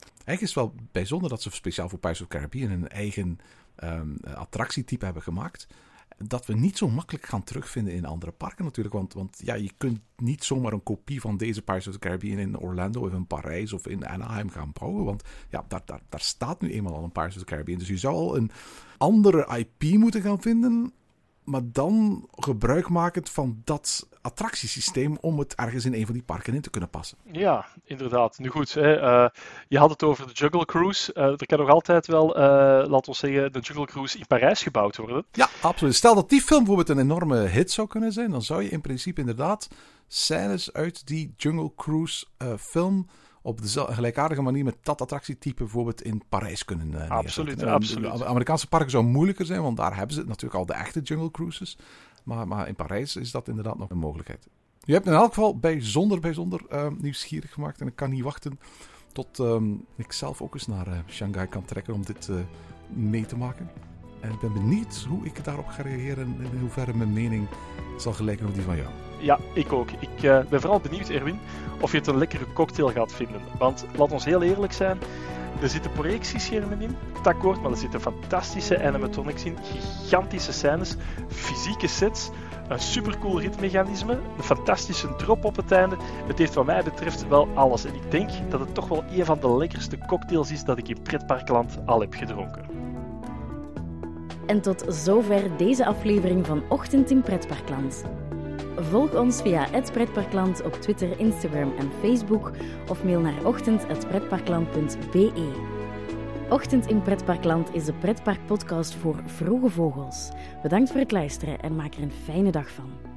Eigenlijk is het wel bijzonder dat ze speciaal voor Pirates of the Caribbean een eigen um, attractietype hebben gemaakt dat we niet zo makkelijk gaan terugvinden in andere parken natuurlijk. Want, want ja, je kunt niet zomaar een kopie van deze Pirates of the Caribbean in Orlando of in Parijs of in Anaheim gaan bouwen. Want ja, daar, daar, daar staat nu eenmaal al een Pirates of the Caribbean. Dus je zou al een andere IP moeten gaan vinden maar dan gebruikmakend van dat attractiesysteem om het ergens in een van die parken in te kunnen passen. Ja, inderdaad. Nu goed, hè, uh, je had het over de Jungle Cruise. Uh, er kan nog altijd wel, uh, laten we zeggen, de Jungle Cruise in Parijs gebouwd worden. Ja, absoluut. Stel dat die film bijvoorbeeld een enorme hit zou kunnen zijn, dan zou je in principe inderdaad scènes uit die Jungle Cruise film op de gelijkaardige manier met dat attractietype bijvoorbeeld in Parijs kunnen uh, Absoluut, absoluut. De Amerikaanse parken zou moeilijker zijn, want daar hebben ze natuurlijk al de echte jungle cruises. Maar, maar in Parijs is dat inderdaad nog een mogelijkheid. Je hebt in elk geval bijzonder, bijzonder uh, nieuwsgierig gemaakt. En ik kan niet wachten tot uh, ik zelf ook eens naar uh, Shanghai kan trekken om dit mee te maken. En ik ben benieuwd hoe ik daarop ga reageren en in hoeverre mijn mening zal gelijken op die van jou. Ja, ik ook. Ik uh, ben vooral benieuwd, Erwin, of je het een lekkere cocktail gaat vinden. Want laat ons heel eerlijk zijn, er zitten projectieschermen in, het akkoord, maar er zitten fantastische animatronics in, gigantische scènes, fysieke sets, een supercool ritmechanisme, een fantastische drop op het einde. Het heeft wat mij betreft wel alles. En ik denk dat het toch wel een van de lekkerste cocktails is dat ik in pretparkland al heb gedronken. En tot zover deze aflevering van Ochtend in Pretparkland. Volg ons via het Pretparkland op Twitter, Instagram en Facebook of mail naar ochtend.pretparkland.be. Ochtend in Pretparkland is de pretparkpodcast voor vroege vogels. Bedankt voor het luisteren en maak er een fijne dag van.